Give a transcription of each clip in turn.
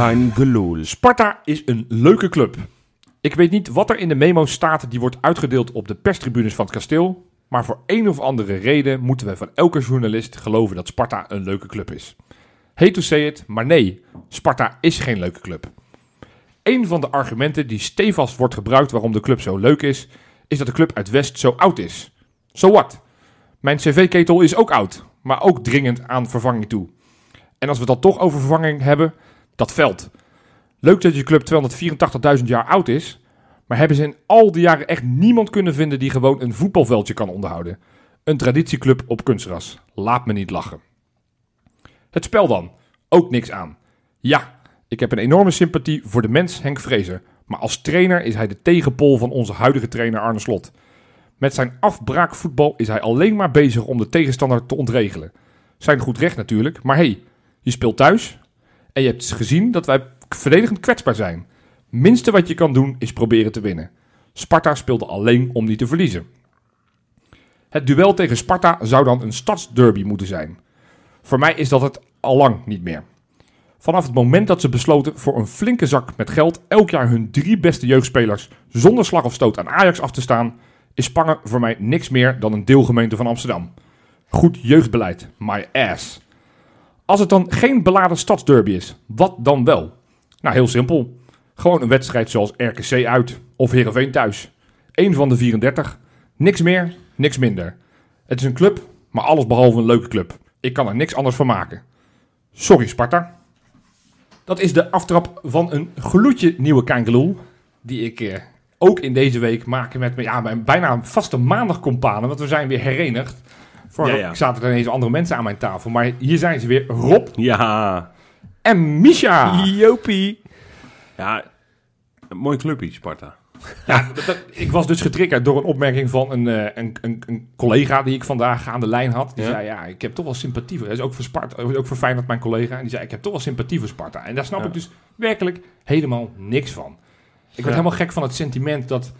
kein gelul. Sparta is een leuke club. Ik weet niet wat er in de memo staat die wordt uitgedeeld op de perstribunes van het kasteel. Maar voor een of andere reden moeten we van elke journalist geloven dat Sparta een leuke club is. Hate to say it, maar nee, Sparta is geen leuke club. Een van de argumenten die stevast wordt gebruikt waarom de club zo leuk is, is dat de club uit West zo oud is. So what? Mijn cv-ketel is ook oud, maar ook dringend aan vervanging toe. En als we dan toch over vervanging hebben, dat veld. Leuk dat je club 284.000 jaar oud is, maar hebben ze in al die jaren echt niemand kunnen vinden die gewoon een voetbalveldje kan onderhouden. Een traditieclub op kunstgras. Laat me niet lachen. Het spel dan. Ook niks aan. Ja, ik heb een enorme sympathie voor de mens Henk Vrezer. Maar als trainer is hij de tegenpol van onze huidige trainer Arne Slot. Met zijn afbraakvoetbal is hij alleen maar bezig om de tegenstander te ontregelen. Zijn goed recht natuurlijk, maar hey, je speelt thuis en je hebt gezien dat wij verdedigend kwetsbaar zijn. Minste wat je kan doen is proberen te winnen. Sparta speelde alleen om niet te verliezen. Het duel tegen Sparta zou dan een stadsderby moeten zijn. Voor mij is dat het al lang niet meer. Vanaf het moment dat ze besloten voor een flinke zak met geld elk jaar hun drie beste jeugdspelers zonder slag of stoot aan Ajax af te staan, is Spangen voor mij niks meer dan een deelgemeente van Amsterdam. Goed jeugdbeleid, my ass. Als het dan geen beladen stadsderby is, wat dan wel? Nou, heel simpel. Gewoon een wedstrijd zoals RKC uit of Heerenveen thuis. Eén van de 34. Niks meer, niks minder. Het is een club, maar alles behalve een leuke club. Ik kan er niks anders van maken. Sorry Sparta. Dat is de aftrap van een gloedje nieuwe Kangeloel. Die ik eh, ook in deze week maak met ja, mijn bijna vaste maandagcompanen. Want we zijn weer herenigd. Vorige Ja, ja. zaten er ineens andere mensen aan mijn tafel. Maar hier zijn ze weer. Rob Ja. en Misha. Jopie. Ja, een mooi clubje, Sparta. Ja, dat- dat- ik was dus getriggerd door een opmerking van een, eh, een, een, een collega die ik vandaag aan de lijn had. Die Ja. zei, ja, ik heb toch wel sympathie voor. Hij is ook voor Sparta, ook voor Feyenoord mijn collega. En die zei, ik heb toch wel sympathie voor Sparta. En daar snap Ja. ik dus werkelijk helemaal niks van. Ik Ja. word helemaal gek van het sentiment dat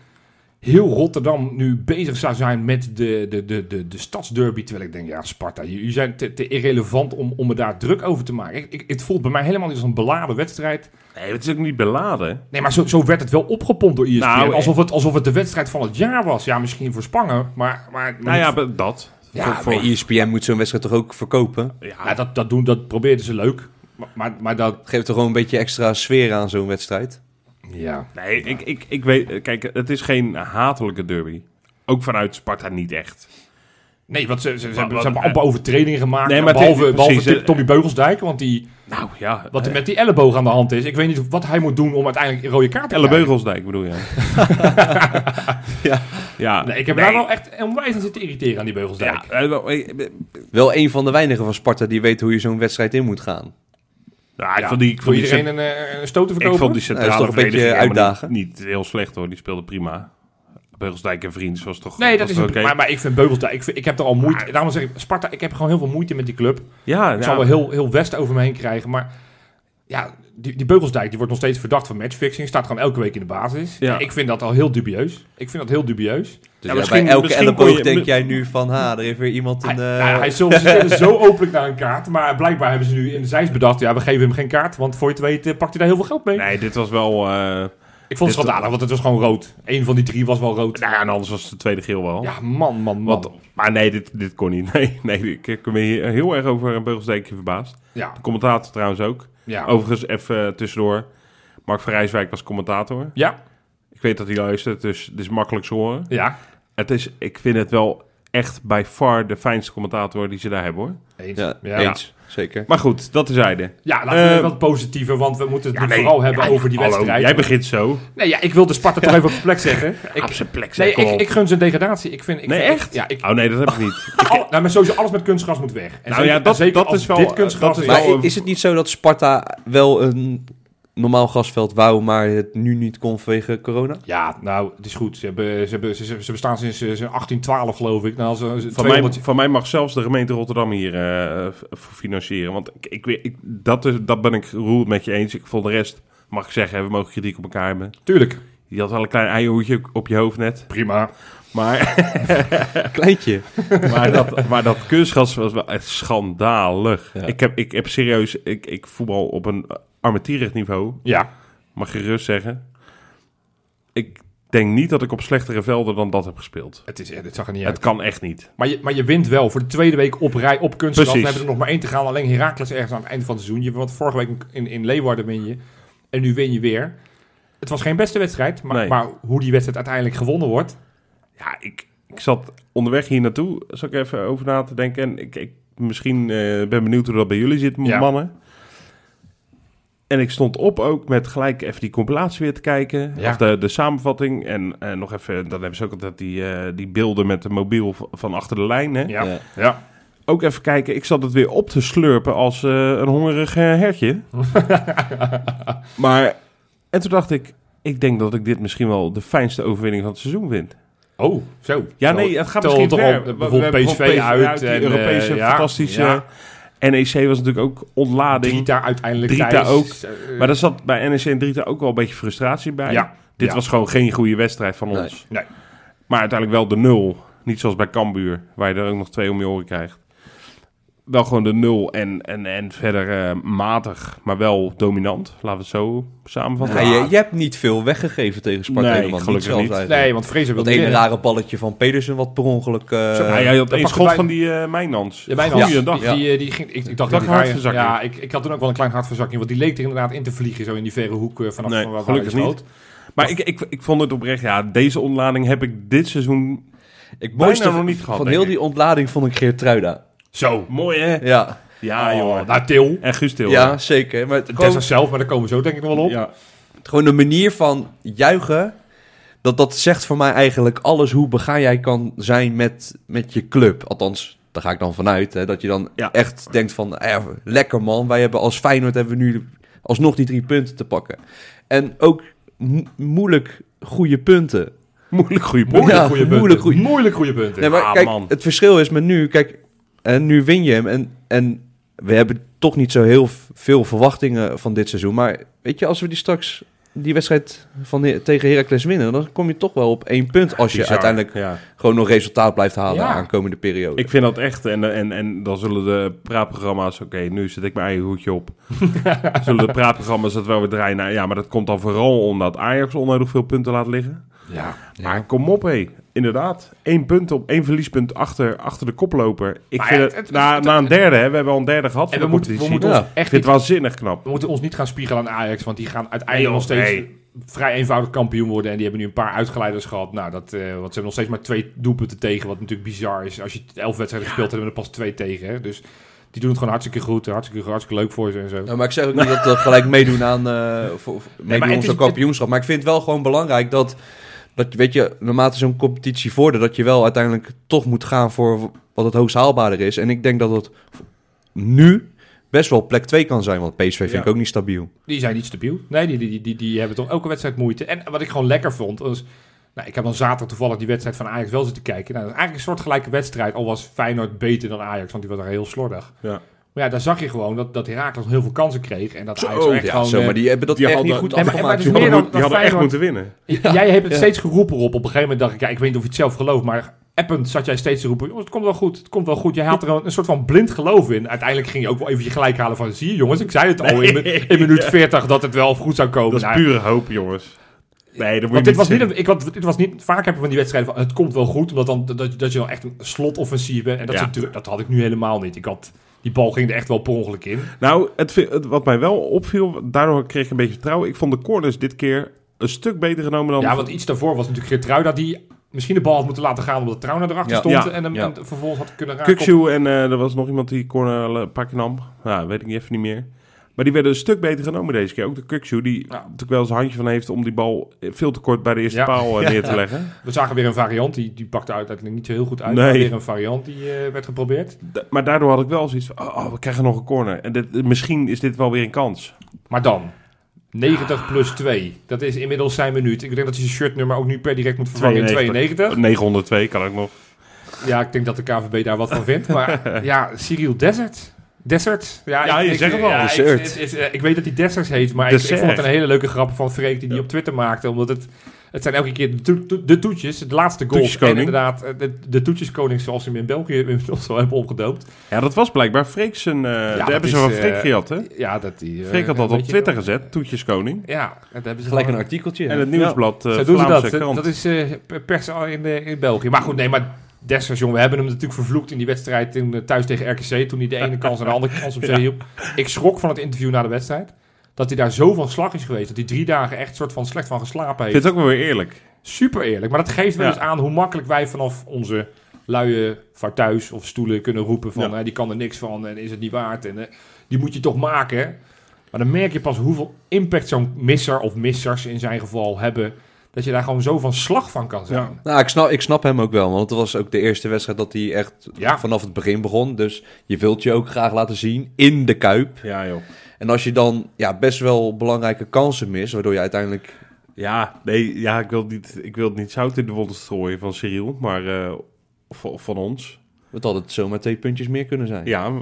heel Rotterdam nu bezig zou zijn met de, de, de, de, de stadsderby. Terwijl ik denk, ja, Sparta, jullie zijn te, te irrelevant om, om me daar druk over te maken. Ik, ik, het voelt bij mij helemaal niet als een beladen wedstrijd. Nee, het is ook niet beladen. Nee, maar zo, zo werd het wel opgepompt door ESPN. Nou, alsof, het, alsof het de wedstrijd van het jaar was. Ja, misschien voor Spangen, maar... maar Nou ja, dat. Ja, Voor- ESPN moet zo'n wedstrijd toch ook verkopen? ja, ja, dat, dat, doen, dat probeerden ze leuk. Maar, maar, maar dat... Geeft toch gewoon een beetje extra sfeer aan zo'n wedstrijd? Ja. Nee, ik, ik, ik weet... Kijk, het is geen hatelijke derby. Ook vanuit Sparta niet echt. Nee, want ze, ze, ze, wat- ze hebben amper overtredingen gemaakt. Nee, maar behalve het- behalve precies, Ti- Tommy Beugelsdijk. Want die, Nou ja, wat er met die elleboog aan de hand is. Ik weet niet wat hij moet doen om uiteindelijk een rode kaart te Elle krijgen. Beugelsdijk bedoel je? Ja. Ja. Nee, ik heb Nee. daar wel echt onwijs aan zitten irriteren aan die Beugelsdijk. Ja, eh, wel, eh, eh, Wel een van de weinigen van Sparta die weet hoe je zo'n wedstrijd in moet gaan. Ja, ik Ja, vond die, ik vond die, iedereen een, eh, een stoot te ik verkopen? vond die Nou, centrale dat is toch een beetje uitdagen? Niet, niet heel slecht hoor, die speelde prima. Beugelsdijk en Vriends was toch Nee, dat is oké? maar, maar ik vind Beugelsdijk... Ik, vind- ik heb er al moeite... Daarom zeg ik, Sparta, ik heb gewoon heel veel moeite met die club. Ja, Ik ja. zal wel heel, heel West over me heen krijgen. Maar ja, die, die Beugelsdijk die wordt nog steeds verdacht van matchfixing. Staat gewoon elke week in de basis. Ja. Ik vind dat al heel dubieus. Ik vind dat heel dubieus. Dus Ja, ja, misschien- bij elke elleboog je- denk jij nu van, ha, er heeft weer iemand Hij, een... eh, nou, hij solliciteerde zo openlijk naar een kaart. Maar blijkbaar hebben ze nu in de zijs bedacht. Ja, we geven hem geen kaart. Want voor je het weet eh, pakt hij daar heel veel geld mee. Nee, dit was wel... eh ik vond het schandalig, want het was gewoon rood. Eén van die drie was wel rood. nou ja, en anders was het de tweede geel wel. Ja, man, man, man. Want, maar nee, dit, dit kon niet. Nee, nee, ik ik ben hier heel erg over een Beugelsdijkje verbaasd. Ja, De commentator trouwens ook. ja. Overigens, even eh, tussendoor. Mark van Rijswijk was commentator. Ja, Ik weet dat hij luistert, dus het is makkelijk horen. ja. Het is, ik vind het wel echt by far de fijnste commentator die ze daar hebben hoor. Eens. ja, Ja, eens, zeker. Maar goed, dat is zijde. Ja, laten we Eh, wat positiever, want we moeten het Ja, nu nee, vooral hebben ja, over die hallo, wedstrijd. Jij begint zo. Nee, ja, ik wil de Sparta toch even op zijn plek zeggen. Ik, Op zijn plek nee, zeg, kom ik, ik gun zijn degradatie. Ik vind, ik Nee, vind- echt? Ja, ik, Oh nee, dat heb ik niet. al, nou, maar sowieso alles met kunstgras moet weg. En Nou zeker, ja, dat- zeker dat als is wel- dit kunstgras dat is wel- is het niet zo dat Sparta wel een normaal grasveld wou, maar het nu niet kon vanwege corona? Ja, nou, het is goed. Ze, hebben, ze, hebben, ze, bestaan sinds, eh, sinds 1812, geloof ik. Nou, ze, ze- Van mij, 200 van mij mag zelfs de gemeente Rotterdam hier eh, financieren. Want ik, ik, dat, is, dat ben ik roerend met je eens. Ik vond de rest, mag ik zeggen, we mogen kritiek op elkaar hebben. Tuurlijk, Je had wel een klein eierhoedje op je hoofd net. prima. Maar, Kleintje. maar, dat, maar dat kunstgras was wel echt schandalig. Ja. Ik, heb, ik heb serieus, ik, ik voetbal op een armetierig niveau. Ja. Mag je gerust zeggen. Ik denk niet dat ik op slechtere velden dan dat heb gespeeld. Het, is, het zag er niet Het uit. kan echt niet. Maar je, maar je wint wel voor de tweede week op rij op kunstgras. We Precies. hebben er nog maar één te gaan. Alleen Heracles ergens aan het einde van het seizoen. Je want vorige week in, in Leeuwarden win je. En nu win je weer. Het was geen beste wedstrijd. Maar, Nee. maar hoe die wedstrijd uiteindelijk gewonnen wordt. Ja, ik, ik zat onderweg hier naartoe. Zat ik even over na te denken. En ik, ik misschien eh, ben benieuwd hoe dat bij jullie zit, Ja. mannen. En ik stond op ook met gelijk even die compilatie weer te kijken. Ja. Of de, de samenvatting. En eh, nog even, dan hebben ze ook altijd die, eh, die beelden met de mobiel van achter de lijn. Hè? Ja. Ja. ja. Ook even kijken. Ik zat het weer op te slurpen als eh, een hongerig hertje. maar, en toen dacht ik, ik denk dat ik dit misschien wel de fijnste overwinning van het seizoen vind. Oh, zo. Ja, nee, het gaat misschien ver. op, We- bijvoorbeeld PSV uit die en, Europese eh, ja, fantastische... ja. NEC was natuurlijk ook ontlading. Drita uiteindelijk Drita thuis. ook. Eh, Maar er zat bij NEC en Drita ook wel een beetje frustratie bij. Ja. Dit Ja. was gewoon geen goede wedstrijd van Nee. ons. Nee. Maar uiteindelijk wel de nul. Niet zoals bij Cambuur, waar je er ook nog twee om je oren krijgt. Wel gewoon de nul en, en, en verder eh, matig, maar wel dominant. Laten we het zo samenvatten. Ja, je, je hebt niet veel weggegeven tegen Sparta Nee, helemaal. gelukkig niet. Nee, want Vrezen wil Dat niet ene rare balletje van Pedersen wat per ongeluk... eh, Zo, Ja, jij had pakt schot bij- van die eh Mijnans. Ja, Ja, dag. Die, die, die ging, ik, ik dacht dat die hartverzakking. Ja, ik, ik had toen ook wel een klein hartverzakking. Want die leek er inderdaad in te vliegen. Zo in die verre hoek eh, vanaf Nee, van waar gelukkig hij niet. Maar ik, ik, ik vond het oprecht, ja, deze ontlading heb ik dit seizoen Ik bijna nog niet gehad. van heel ik. die ontlading vond ik Geertruida. Zo. Mooi hè? Ja, Ja, Oh, jongen. Nou, Til. En Guus Til, ja zeker. Maar het, Tessa gewoon, zelf, maar daar komen we zo denk ik nog wel op. Ja. gewoon de manier van juichen... Dat, dat zegt voor mij eigenlijk alles hoe begaan jij kan zijn met, met je club. Althans, daar ga ik dan vanuit. Hè, dat je dan Ja. echt denkt van... eh, lekker man, wij hebben als Feyenoord hebben we nu alsnog die drie punten te pakken. En ook mo- moeilijk goede punten. Moeilijk goede punt. Moeilijk Ja, goede punten. moeilijk goeie- Moeilijk goede punten. Nee, maar Ah, kijk, man. het verschil is met nu, kijk, en nu win je hem en, en we hebben toch niet zo heel veel verwachtingen van dit seizoen. Maar weet je, als we die straks die wedstrijd van tegen Heracles winnen, dan kom je toch wel op één punt als je Bizar. uiteindelijk Ja. gewoon nog resultaat blijft halen Ja. aan komende periode. Ik vind dat echt, en, en, en dan zullen de praatprogramma's, oké, nu zet ik mijn eigen hoedje op. zullen de praatprogramma's dat wel weer draaien. Nou, ja, maar dat komt dan vooral omdat Ajax onnodig veel punten laat liggen. Ja. Maar kom op, hé. Inderdaad, één punt op één verliespunt achter, achter de koploper. Ik Maar vind ja, het, het- na, het- na een derde, hè, we hebben al een derde gehad En van we de moeten, we moeten Ja. ons echt het waanzinnig knap. we moeten ons niet gaan spiegelen aan Ajax. Want die gaan uiteindelijk nog steeds nee. vrij eenvoudig kampioen worden. En die hebben nu een paar uitgeleiders gehad. Nou, dat, eh, want ze hebben nog steeds maar twee doelpunten tegen. Wat natuurlijk bizar is. Als je elf wedstrijden gespeeld hebt, hebben we er pas twee tegen. Hè? Dus die doen het gewoon hartstikke goed. Hartstikke, hartstikke leuk voor ze en zo. Nou, maar ik zeg ook niet dat we gelijk meedoen aan uh, voor, meedoen kampioenschap. Maar ik vind het wel gewoon belangrijk dat, dat weet je, naarmate zo'n competitie vordert, dat je wel uiteindelijk toch moet gaan voor wat het hoogst haalbaarder is. En ik denk dat het nu best wel plek 2 kan zijn, want PSV vind Ja. ik ook niet stabiel. Die zijn niet stabiel. Nee, die, die, die, die hebben toch elke wedstrijd moeite. En wat ik gewoon lekker vond, was... Nou, ik heb dan zaterdag toevallig die wedstrijd van Ajax wel zitten kijken. Nou, dat is eigenlijk een soortgelijke wedstrijd. Al was Feyenoord beter dan Ajax, want die was daar heel slordig. Ja. Maar ja, daar zag je gewoon dat, dat Herakles heel veel kansen kreeg. En dat Zo, Ajax echt Ja, gewoon... zo, eh, maar die hebben dat die echt hadden- niet goed Nee, afgemaakt. Die hadden, dan- die hadden echt moeten winnen. Jij hebt het Ja. steeds geroepen op. Op een gegeven moment dacht ik, ja, ik weet niet of je het zelf gelooft, maar append zat jij steeds te roepen, jongens, het komt wel goed, het komt wel goed. Jij had er een, een soort van blind geloof in. Uiteindelijk ging je ook wel even je gelijk halen van, zie je jongens, ik zei het al in, Nee. in minuut 40 dat het wel goed zou komen. Dat is Nou, pure hoop, jongens. Nee, dat moet dit was, niet zeggen. ik, want dit was niet, vaak heb je van die wedstrijden van, het komt wel goed, omdat dan, dat, dat je dan echt een slotoffensief bent. En dat, Ja. dat had ik nu helemaal niet. Ik had, die bal ging er echt wel per ongeluk in. Nou, het, wat mij wel opviel, daardoor kreeg ik een beetje vertrouwen. Ik vond de corners dit keer een stuk beter genomen dan... Ja, want iets daarvoor was natuurlijk Geertruida die misschien de bal had moeten laten gaan omdat Trouwner erachter Ja. stond Ja. en hem Ja. en vervolgens had kunnen raken. Kukshoe en eh, er was nog iemand die corner een paar keer nam. Ja, weet ik niet, even niet meer. Maar die werden een stuk beter genomen deze keer. Ook de Kukshoe, die Ja. natuurlijk wel een handje van heeft om die bal veel te kort bij de eerste Ja. paal eh, neer te leggen. We zagen weer een variant, die, die pakte uiteindelijk niet zo heel goed uit. Nee. Weer een variant die eh, werd geprobeerd. Da- maar daardoor had ik wel zoiets van, oh, oh, we krijgen nog een corner. En dit, misschien is dit wel weer een kans. Maar dan, 90 plus 2. Dat is inmiddels zijn minuut. Ik denk dat hij zijn shirtnummer ook nu per direct moet vervangen in 92. 902 kan ik nog. Ja, ik denk dat de KVB daar wat van vindt. Maar ja, Cyril Desert. Desert? Ja, ik, je ik- zegt het al, ja, ik- Desert. het is, eh, ik weet dat hij Desert heet, maar ik, ik Dessert. vond het een hele leuke grap van Freek die die Ja. op Twitter maakte. Omdat het, Het zijn elke keer de, to- to- de toetjes, de laatste. En Toetjeskoning. inderdaad, eh, de, de toetjeskoning zoals ze hem in België inmiddels al hebben opgedoopt. Ja, dat was blijkbaar Freek zijn... eh daar dat hebben ze is, van Freek eh, gehad, hè? Ja, dat die... eh, Freek had dat op Twitter gezet, Toetjeskoning. Ja, dat hebben ze Gelijk een artikeltje. En het Ja. nieuwsblad Zo doen ze Vlaamse dat. krant. Dat is eh, pers in, in België. Maar goed, nee, maar Dessers, jongen, we hebben hem natuurlijk vervloekt in die wedstrijd in, eh, thuis tegen RKC. Toen hij de ene kans en de andere kans op zee hielp. Ik schrok van het interview na de wedstrijd. Dat hij daar zo van slag is geweest. Dat hij drie dagen echt soort van slecht van geslapen heeft. vind het ook wel weer eerlijk. Super eerlijk. Maar dat geeft wel eens aan hoe makkelijk wij vanaf onze luie vaartuis of stoelen kunnen roepen van... Ja. eh, die kan er niks van en is het niet waard. En eh, die moet je toch maken. Maar dan merk je pas hoeveel impact zo'n misser of missers in zijn geval hebben... Dat je daar gewoon zo van slag van kan zijn. Ja. Nou, ik snap, ik snap hem ook wel, want het was ook de eerste wedstrijd dat hij echt Ja. vanaf het begin begon. Dus je wilt je ook graag laten zien in de Kuip. Ja, joh. En als je dan ja, best wel belangrijke kansen mist, waardoor je uiteindelijk... Ja, nee, ja, ik wil, niet, ik wil het niet zout in de wonden strooien van Cyril, maar eh, van, van ons. Het had het zomaar twee puntjes meer kunnen zijn. Ja,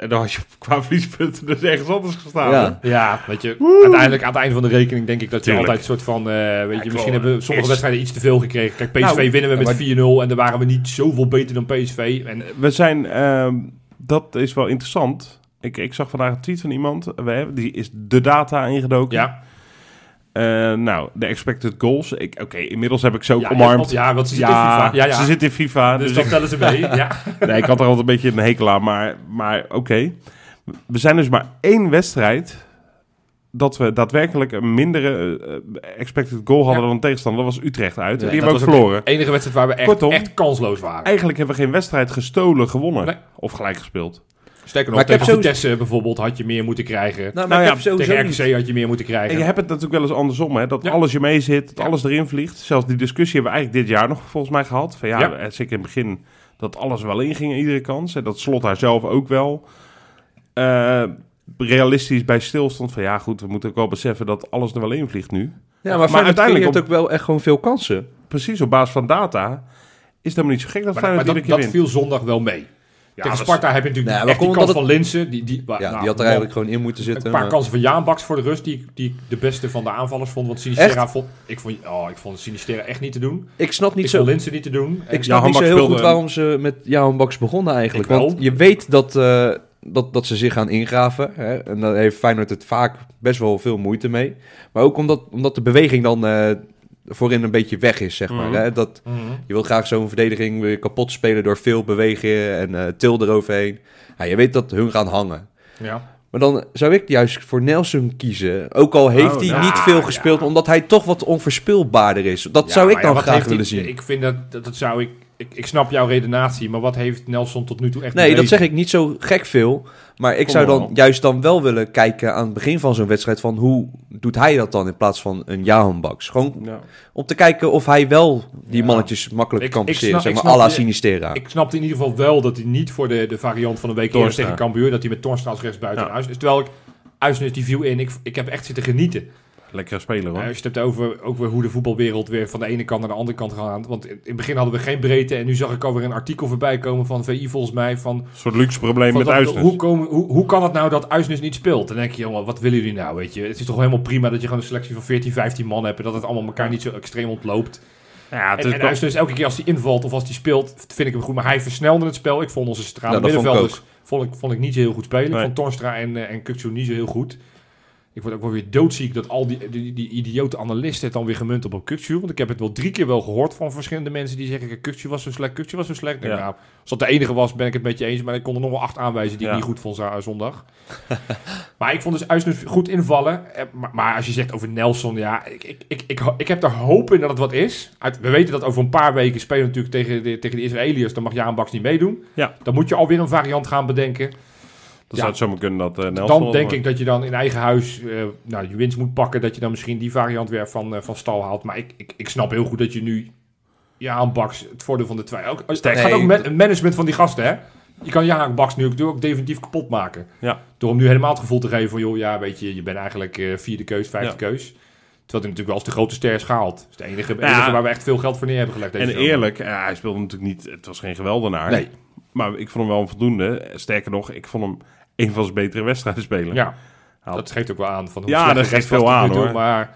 en dan had je qua verliespunten dus ergens anders gestaan. Ja. hè? Ja, weet je, uiteindelijk aan het einde van de rekening denk ik dat je Tuurlijk. altijd een soort van, eh, weet je, misschien hebben sommige is- wedstrijden iets te veel gekregen. Kijk, PSV Nou, winnen we ja, met 4-0 en daar waren we niet zoveel beter dan PSV. En We zijn, ehm, dat is wel interessant. Ik, ik zag vandaag een tweet van iemand, we hebben, die is de data ingedoken. ja, Eh, nou, de expected goals. Oké, inmiddels heb ik ze ook ja, omarmd. Ja, want ze zit in FIFA. Ja, ja. ze zit in FIFA. dus Dus, dat tellen ze mee. Ja. nee, ik had er altijd een beetje een hekel aan, maar, maar oké. We zijn dus maar één wedstrijd dat we daadwerkelijk een mindere eh, expected goal hadden Ja. dan tegenstander. Dat was Utrecht uit. Ja, die hebben we ook verloren. de enige wedstrijd waar we echt, Kortom. echt kansloos waren. Eigenlijk hebben we geen wedstrijd gestolen, gewonnen. Nee. Of gelijk gespeeld. Sterker Maar nog, ik heb tegen sowieso- Vitesse bijvoorbeeld had je meer moeten krijgen. Nou, maar Nou ik ja, tegen niet- had je meer moeten En krijgen. je hebt het natuurlijk wel eens andersom, hè? Dat Ja. alles je mee zit, dat Ja. alles erin vliegt. Zelfs die discussie hebben we eigenlijk dit jaar nog volgens mij gehad. Van ja, Ja. eh, zeker in het begin dat alles wel inging in iedere kans. En dat slot daar zelf ook wel. eh, realistisch bij stilstond van ja, goed, we moeten ook wel beseffen dat alles er wel in vliegt nu. Ja, maar, Maar uiteindelijk creëert ook wel echt gewoon veel kansen. Precies op basis van data is het helemaal niet zo gek dat maar maar dat, keer dat viel zondag wel mee. Ja, tegen Sparta heb je natuurlijk Nee, echt die kans van Linsen. Die, die, Ja, nou, die had er eigenlijk gewoon in moeten zitten. Een paar maar- kansen van Jaan Baks voor de rust, die, die ik de beste van de aanvallers vond. Want Sinistera vond ik, vond, oh, ik vond Sinistera echt niet te doen. Ik snap niet ik zo... vond Linsen niet te doen. En- Ik snap niet zo heel goed waarom ze met Johan Baks begonnen eigenlijk. Ik wel. Want je weet dat, eh, dat, dat ze zich gaan ingraven. Hè? En daar heeft Feyenoord het vaak best wel veel moeite mee. Maar ook omdat, omdat de beweging dan eh, voorin een beetje weg is, zeg maar. Mhm. Hè? Dat, Mhm. je wil graag zo'n verdediging weer kapot spelen door veel bewegen en eh, til eroverheen. Ja, je weet dat hun gaan hangen. Ja. Maar dan zou ik juist voor Nelson kiezen. Ook al heeft Oh, hij niet veel ja. gespeeld, omdat hij toch wat onvoorspelbaarder is. Dat Ja, zou ik dan graag willen zien. Ik vind dat, dat, dat zou ik, ik... Ik snap jouw redenatie, maar wat heeft Nelson tot nu toe echt Nee, dat zeg ik niet zo gek veel. Maar ik Kom zou dan op. juist dan wel willen kijken aan het begin van zo'n wedstrijd van hoe doet hij dat dan in plaats van een Jahan Baks. Gewoon Ja. om te kijken of hij wel die Ja. mannetjes makkelijk Ik- kan passeren, zeg maar, à la Sinistera. Ik snapte in ieder geval wel dat hij niet voor de, de variant van de week Toornstra. tegen Cambuur... dat hij met Torstra als rechtsbuiten Ja. en Uisnes... Terwijl ik... Uisnes die viel in. Ik, ik heb echt zitten genieten. Lekkere speler hoor. Ja, als je het hebt over ook weer hoe de voetbalwereld weer van de ene kant naar de andere kant gaat. Want in het begin hadden we geen breedte. En nu zag ik alweer een artikel voorbij komen van VI volgens mij. Van, Een soort luxe probleem van met Uisnes. hoe, komen, hoe, hoe kan het nou dat Uisnes niet speelt? Dan denk je, jongen, wat willen jullie nou? Weet je? Het is toch helemaal prima dat je gewoon een selectie van 14, 15 man hebt. En dat het allemaal elkaar niet zo extreem ontloopt. Ja, het En, is en Uisnes, elke keer als hij invalt of als hij speelt, vind ik hem goed. Maar hij versnelde het spel. Ik vond onze centrale Ja, ik middenvelders vond ik, vond ik niet zo heel goed spelen. Nee. Ik vond Torstra en, eh, en Kukçu niet zo heel goed. Ik word ook wel weer doodziek dat al die, die, die idiote analisten het dan weer gemunt op op Kukçu. Want ik heb het wel drie keer wel gehoord van verschillende mensen die zeggen... Kukçu was zo slecht, Kukçu was zo slecht. Ja. Nou, als dat de enige was, ben ik het met je eens. Maar ik kon er nog wel acht aanwijzen die Ja. ik niet goed vond zondag. maar ik vond dus Uisnes goed invallen. Eh, Maar, maar als je zegt over Nelson, ja, ik, ik, ik, ik, ik heb er hoop in dat het wat is. Uit, we weten dat over een paar weken spelen we natuurlijk tegen de, tegen de Israëliërs. Dan mag Jaan Baks niet meedoen. Ja. Dan moet je alweer een variant gaan bedenken. Dan Ja. zou het zomaar kunnen dat eh Nelson... Dan denk wordt. ik dat je dan in eigen huis eh, nou, je winst moet pakken. Dat je dan misschien die variant weer van, eh, van stal haalt. Maar ik, ik, ik snap heel goed dat je nu Jaan Baks het voordeel van de twee... Ook, het gaat ook met het management van die gasten, hè? Je kan Jaan Baks nu ook, ook definitief kapot maken. Ja. Door hem nu helemaal het gevoel te geven van... joh, ja, weet je, je bent eigenlijk eh, vierde keus, vijfde Ja. keus. Terwijl hij natuurlijk wel als de grote ster is gehaald. Dat is de enige, Ja. enige waar we echt veel geld voor neer hebben gelegd. Deze En zomer. eerlijk, ja, hij speelde natuurlijk niet... Het was geen geweldenaar. Nee. Maar ik vond hem wel een voldoende. Sterker nog, ik vond hem een van zijn betere wedstrijden spelen. Ja, dat geeft ook wel aan van hoe Ja, dat geeft veel aan, hoor. Maar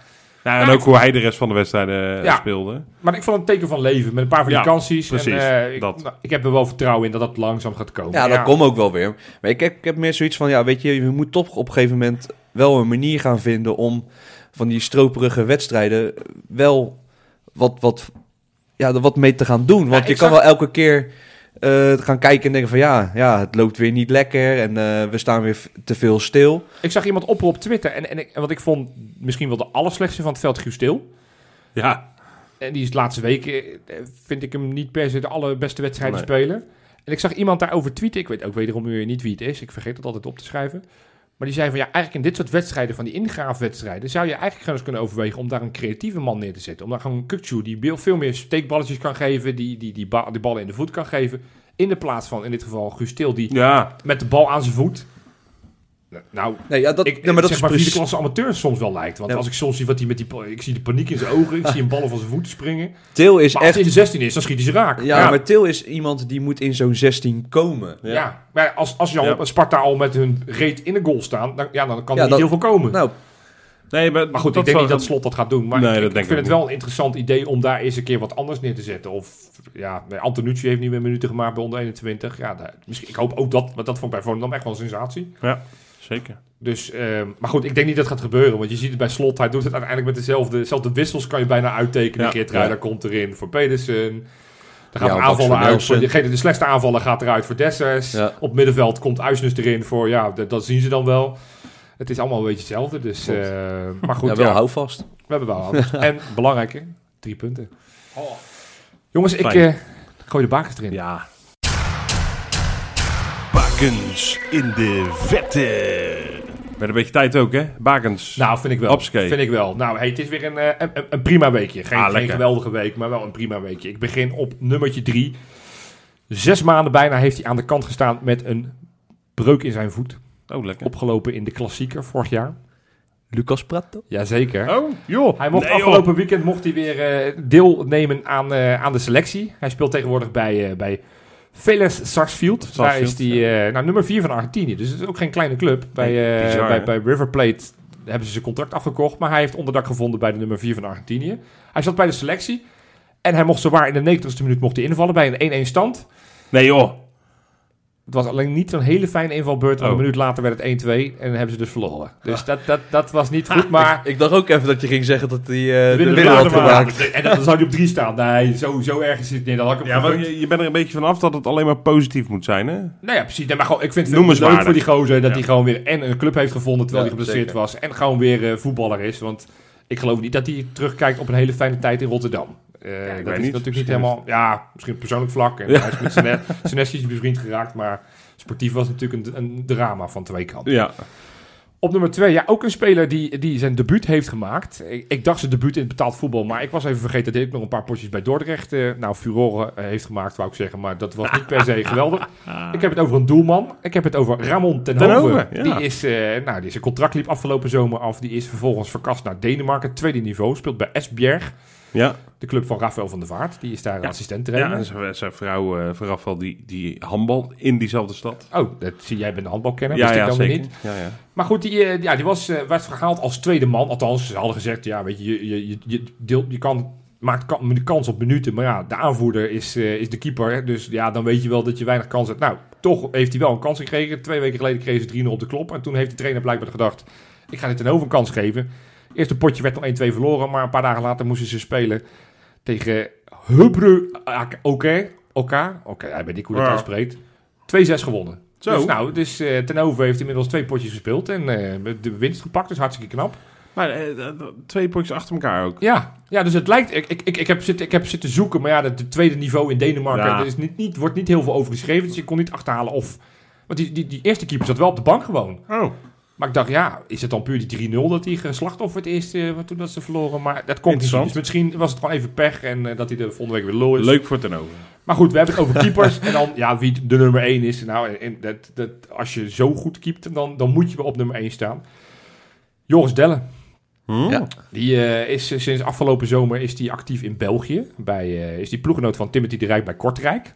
Ja, en Ja, ook hoe hij de rest van de wedstrijden eh, Ja. speelde. Maar ik vond het een teken van leven met een paar Ja, vakanties. precies, en, eh, ik, dat. nou, ik heb er wel vertrouwen in dat dat langzaam gaat komen. Ja, dat komt ook wel weer. Maar ik heb, ik heb meer zoiets van, ja, weet je, je moet toch op een gegeven moment wel een manier gaan vinden om van die stroperige wedstrijden wel wat, wat, ja, er wat mee te gaan doen. Want Ja, je kan zag- wel elke keer eh, gaan kijken en denken van, ja, ja, het loopt weer niet lekker en eh, we staan weer te veel stil. Ik zag iemand oproepen op Twitter. En, en, ik, en wat ik vond misschien wel de allerslechtste van het veld, Guus Stil. Ja, En die is de laatste weken, eh, vind ik hem niet per se de allerbeste wedstrijden Nee. spelen. En ik zag iemand daarover tweeten. Ik weet ook wederom weer niet wie het is. Ik vergeet het altijd op te schrijven. Maar die zei van ja, eigenlijk in dit soort wedstrijden, van die ingraafwedstrijden, zou je eigenlijk gewoon eens kunnen overwegen om daar een creatieve man neer te zetten. Om daar gewoon een Kukçu die veel- meer steekballetjes kan geven, die, die, die, ba- die ballen in de voet kan geven. In de plaats van in dit geval Guus Stil die ja. met de bal aan zijn voet. Nou, Nee, ja, dat, ik, nee, maar dat zeg is maar vierde precies... klasse amateur soms wel lijkt. Want Ja. als ik soms zie wat hij met die... Ik zie de paniek in zijn ogen. Ik zie hem ballen van zijn voeten springen. Til is Maar als echt... hij in de 16 is, dan schiet hij ze raak. Ja, maar Til is iemand die moet in zo'n 16 komen. Ja. maar als, als je al Ja. op Sparta al met hun reet in de goal staan, dan, ja, dan kan er Ja, niet dat- heel veel komen. Nou, Nee, maar, maar goed, ik denk niet dat Slot dat gaat doen. Maar Nee, ik, ik vind ik het wel een interessant idee om daar eens een keer wat anders neer te zetten. Of ja, nee, Antonucci heeft niet meer minuten gemaakt bij onder 21. Ja, daar- misschien, ik hoop ook dat, want dat vond ik bij Volendam echt wel een sensatie. Zeker. Dus, ehm, maar goed, ik denk niet dat het gaat gebeuren. Want je ziet het bij Slot, hij doet het uiteindelijk met dezelfde, dezelfde wissels. Kan je bijna uittekenen. Ja, Geert Ruijder ja. komt erin voor Pedersen. Dan gaan Ja, aanvallen uit. Voor degene, de slechtste aanvaller gaat eruit voor Dessers. Ja. Op middenveld komt Uisnes erin voor, ja, dat, dat zien ze dan wel. Het is allemaal een beetje hetzelfde. Dus, Klopt. eh, maar goed, ja, ja, wel houvast. we hebben wel. En belangrijke, drie punten. Jongens, ik eh, gooi de bakens erin. Ja. Bakens in de vette. Werd een beetje tijd ook, hè? Bakens. Nou, vind ik wel. Vind ik wel. Nou, hey, het is weer een, eh, een, een- prima weekje. Geen, Ah, geen geweldige week, maar wel een prima weekje. Ik begin op nummertje drie. Zes maanden bijna heeft hij aan de kant gestaan met een breuk in zijn voet. Oh, lekker. Opgelopen in de klassieker vorig jaar. Lucas Prato. Jazeker. Oh, joh. Hij mocht Nee, joh. afgelopen weekend mocht hij weer eh, deelnemen aan, eh, aan de selectie. Hij speelt tegenwoordig bij, eh bij Vélez Sarsfield. Daar is hij eh, nou, nummer 4 van Argentinië. Dus het is ook geen kleine club. Bij, eh, bizar, bij, bij River Plate hebben ze zijn contract afgekocht. Maar hij heeft onderdak gevonden bij de nummer 4 van Argentinië. Hij zat bij de selectie. En hij mocht zowaar in de 90ste minuut mocht hij invallen bij een 1-1 stand. Nee, joh. Het was alleen niet zo'n hele fijne invalbeurt. Want Oh. een minuut later werd het 1-2 en hebben ze dus verloren. Dus dat, dat, dat was niet goed. Maar Ik dacht ook even dat je ging zeggen dat hij eh, de winnen winnaar had gemaakt. En dan zou hij op 3 staan. Nee, zo, zo erg is het niet. Dat had ik hem Ja, maar je, je bent er een beetje van af dat het alleen maar positief moet zijn, hè? Nou ja, precies. Nee, maar gewoon, ik vind het Noem leuk voor die gozer dat Ja. hij gewoon weer en een club heeft gevonden terwijl Ja, hij geblesseerd was. En gewoon weer eh, voetballer is. Want ik geloof niet dat hij terugkijkt op een hele fijne tijd in Rotterdam. Eh, ik dat weet is niet. natuurlijk niet helemaal... Ja, misschien op persoonlijk vlak. En Ja. hij is met zijn Senesi bevriend geraakt. Maar sportief was het natuurlijk een, een drama van twee kanten. Ja. Op nummer twee, ja, ook een speler die, die zijn debuut heeft gemaakt. Ik, ik dacht zijn debuut in het betaald voetbal, maar ik was even vergeten dat hij ook nog een paar potjes bij Dordrecht, eh, nou, Furore eh, heeft gemaakt, wou ik zeggen. Maar dat was niet per se geweldig. Ik heb het over een doelman. Ik heb het over Ramon ten, Ten Hove. Ja. Die is, eh, nou, die zijn contract liep afgelopen zomer af. Die is vervolgens verkast naar Denemarken, tweede niveau. Speelt bij Esbjerg, Ja. de club van Rafael van der Vaart. Die is daar Ja. assistent Ja, trainer. en zijn, zijn vrouw eh vooraf al die, die handbal in diezelfde stad. Oh, dat zie jij bent een handbalkenner, ja, wist ja, ik dan niet. Ja, ja. Maar goed, die, eh, ja, die was, eh, werd gehaald als tweede man. Althans, ze hadden gezegd, ja, weet je, je, je, je, je, deelt, je kan, maakt kan, kans op minuten. Maar ja, de aanvoerder is, eh, is de keeper. Dus ja, dan weet je wel dat je weinig kans hebt. Nou, toch heeft hij wel een kans gekregen. Twee weken geleden kreeg ze 3-0 op de klop. En toen heeft de trainer blijkbaar gedacht, ik ga dit een kans geven. Eerste potje werd nog 1-2 verloren. Maar een paar dagen later moesten ze spelen tegen Hubru Oké. Oké, oké, hij weet niet hoe dat Ja. uitspreekt. 2-6 gewonnen. Zo. Dus nou, dus Ten Hove heeft inmiddels twee potjes gespeeld en eh, de winst gepakt, dus hartstikke knap. Maar eh, twee potjes achter elkaar ook. Ja, ja dus het lijkt, ik, ik, ik, heb zitten, ik heb zitten zoeken, maar ja, het de tweede niveau in Denemarken, Ja. er is niet, niet, wordt niet heel veel over geschreven, dus ik kon niet achterhalen of... Want die, die, die eerste keeper zat wel op de bank gewoon. Oh. Maar ik dacht, ja, is het dan puur die 3-0 dat hij geslachtofferd is uh, toen dat ze verloren? Maar dat komt niet. Dus misschien was het gewoon even pech en uh, dat hij de volgende week weer lul is. Leuk voor ten over. Maar goed, we hebben het over keepers. en dan, ja, wie de nummer 1 is. Nou, en dat, dat, als je zo goed keept, dan, dan moet je wel op nummer 1 staan. Joris Dellen. Hm? Ja. Die uh, is sinds afgelopen zomer is die actief in België. Bij, uh, is die ploeggenoot van Timothy de Rijk bij Kortrijk.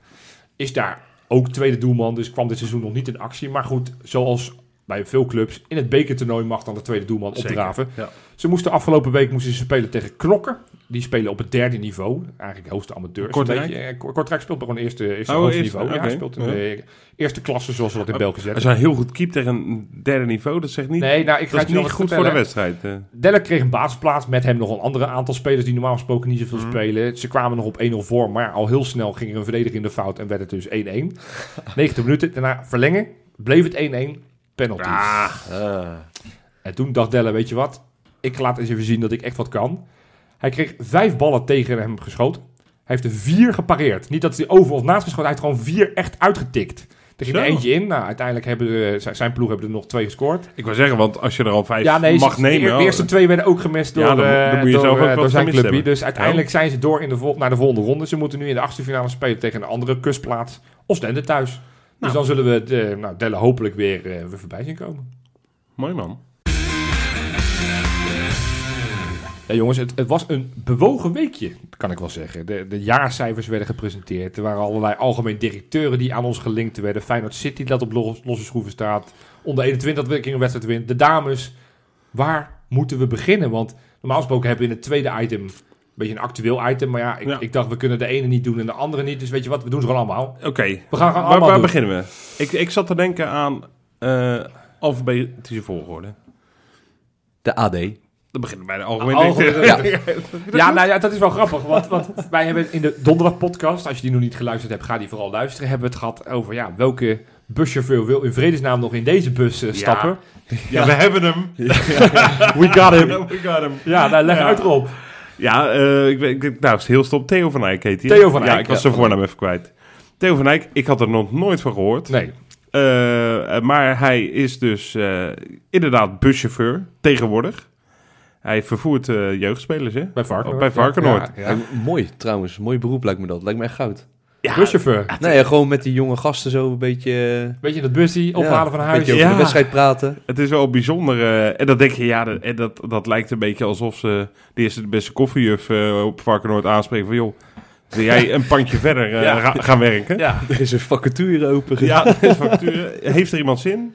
Is daar ook tweede doelman, dus kwam dit seizoen nog niet in actie. Maar goed, zoals bij veel clubs. In het bekertoernooi mag dan de tweede doelman opdraven. ja. Ze moesten afgelopen week moesten ze spelen tegen Knokken. Die spelen op het derde niveau. Eigenlijk hoogste amateurs. Kortrijk? Eh, Ko- Kortrijk speelt een eerste, eerste Oh, hoogste eerste, niveau. Ja, speelt in Ja. de eerste klasse, zoals we dat in België Als zeggen. hij heel goed keept tegen een derde niveau, dat zegt niet... Nee, nou, ik ga het niet goed voor de wedstrijd. eh. Delle kreeg een basisplaats met hem nog een andere aantal spelers die normaal gesproken niet zoveel Mhm. spelen. Ze kwamen nog op 1-0 voor, maar al heel snel ging er een verdediger in de fout en werd het dus 1-1. 90 minuten, daarna verlengen, bleef het 1-1, penalty. Ah, En toen dacht Delle, weet je wat, ik laat eens even zien dat ik echt wat kan. Hij kreeg vijf ballen tegen hem geschoten. Hij heeft er vier gepareerd. Niet dat hij over of naast geschoten, hij heeft gewoon vier echt uitgetikt. Er ging er eentje in. Nou, uiteindelijk hebben zijn- ploeg hebben er nog twee gescoord. ik wil zeggen, want als je er al vijf Ja, nee, mag nemen... de, eer- de eerste twee werden ook gemist door, Ja, dan- eh, dan moet je door, zelf ook eh, door zijn clubje. hebben. Dus uiteindelijk zijn ze door in de vol- naar de volgende ronde. Ze moeten nu in de achtste finale spelen tegen een andere kustplaats. Oostende thuis. Dus Nou. dan zullen we de, nou, Delle hopelijk weer, eh, weer voorbij zien komen. Mooi man. Ja, jongens, het, het was een bewogen weekje, kan ik wel zeggen. De, de jaarcijfers werden gepresenteerd. Er waren allerlei algemeen directeuren die aan ons gelinkt werden. Feyenoord City dat op los- losse schroeven staat. Onder 21 dat een wedstrijd wint. De dames, waar moeten we beginnen? Want normaal gesproken hebben we in het tweede item beetje een actueel item. Maar ja ik, Ja. ik dacht, we kunnen de ene niet doen en de andere niet. Dus weet je wat, we doen ze gewoon allemaal. Oké, We gaan gewoon waar, allemaal waar doen. beginnen we? Ik, ik zat te denken aan eh alfabetische volgorde. De AD. Dan beginnen we bij de algemene Algemene directeur. Ja, nou ja, dat is wel grappig. Want, want wij hebben in de donderdag podcast, als je die nog niet geluisterd hebt, ga die vooral luisteren. Hebben we het gehad over ja, welke buschauffeur wil in vredesnaam nog in deze bus eh, Ja. stappen. Ja, we hebben hem. We got him. We got hem. Ja, nou, leg Ja. uit erop. Ja, eh, ik, nou, het is heel stom. Theo van Eyck heet hij. Theo van Ja, Eyck, ik was ja. zijn voornaam even kwijt. Theo van Eyck, ik had er nog nooit van gehoord. Nee, Eh, maar hij is dus eh, inderdaad buschauffeur tegenwoordig. Hij vervoert eh, jeugdspelers, hè? bij Varkenoord. Bij Varkenoord. Ja, Ja, ja. mooi trouwens. Mooi beroep lijkt me dat. Lijkt me echt goud. Ja, Buschauffeur. Nee, ja, gewoon met die jonge gasten zo een beetje... eh, Weet je, dat bussie ophalen van Een huis. beetje over Ja. de wedstrijd praten. het is wel bijzonder. eh, en dan denk je, ja, dat, en dat, dat lijkt een beetje alsof ze de eerste de beste koffiejuf eh, op Varkenoord aanspreken van, joh, wil jij een pandje verder eh, Ja. ga- gaan werken? Ja. Er is een vacature open. Ja, er is vacature. heeft er iemand zin?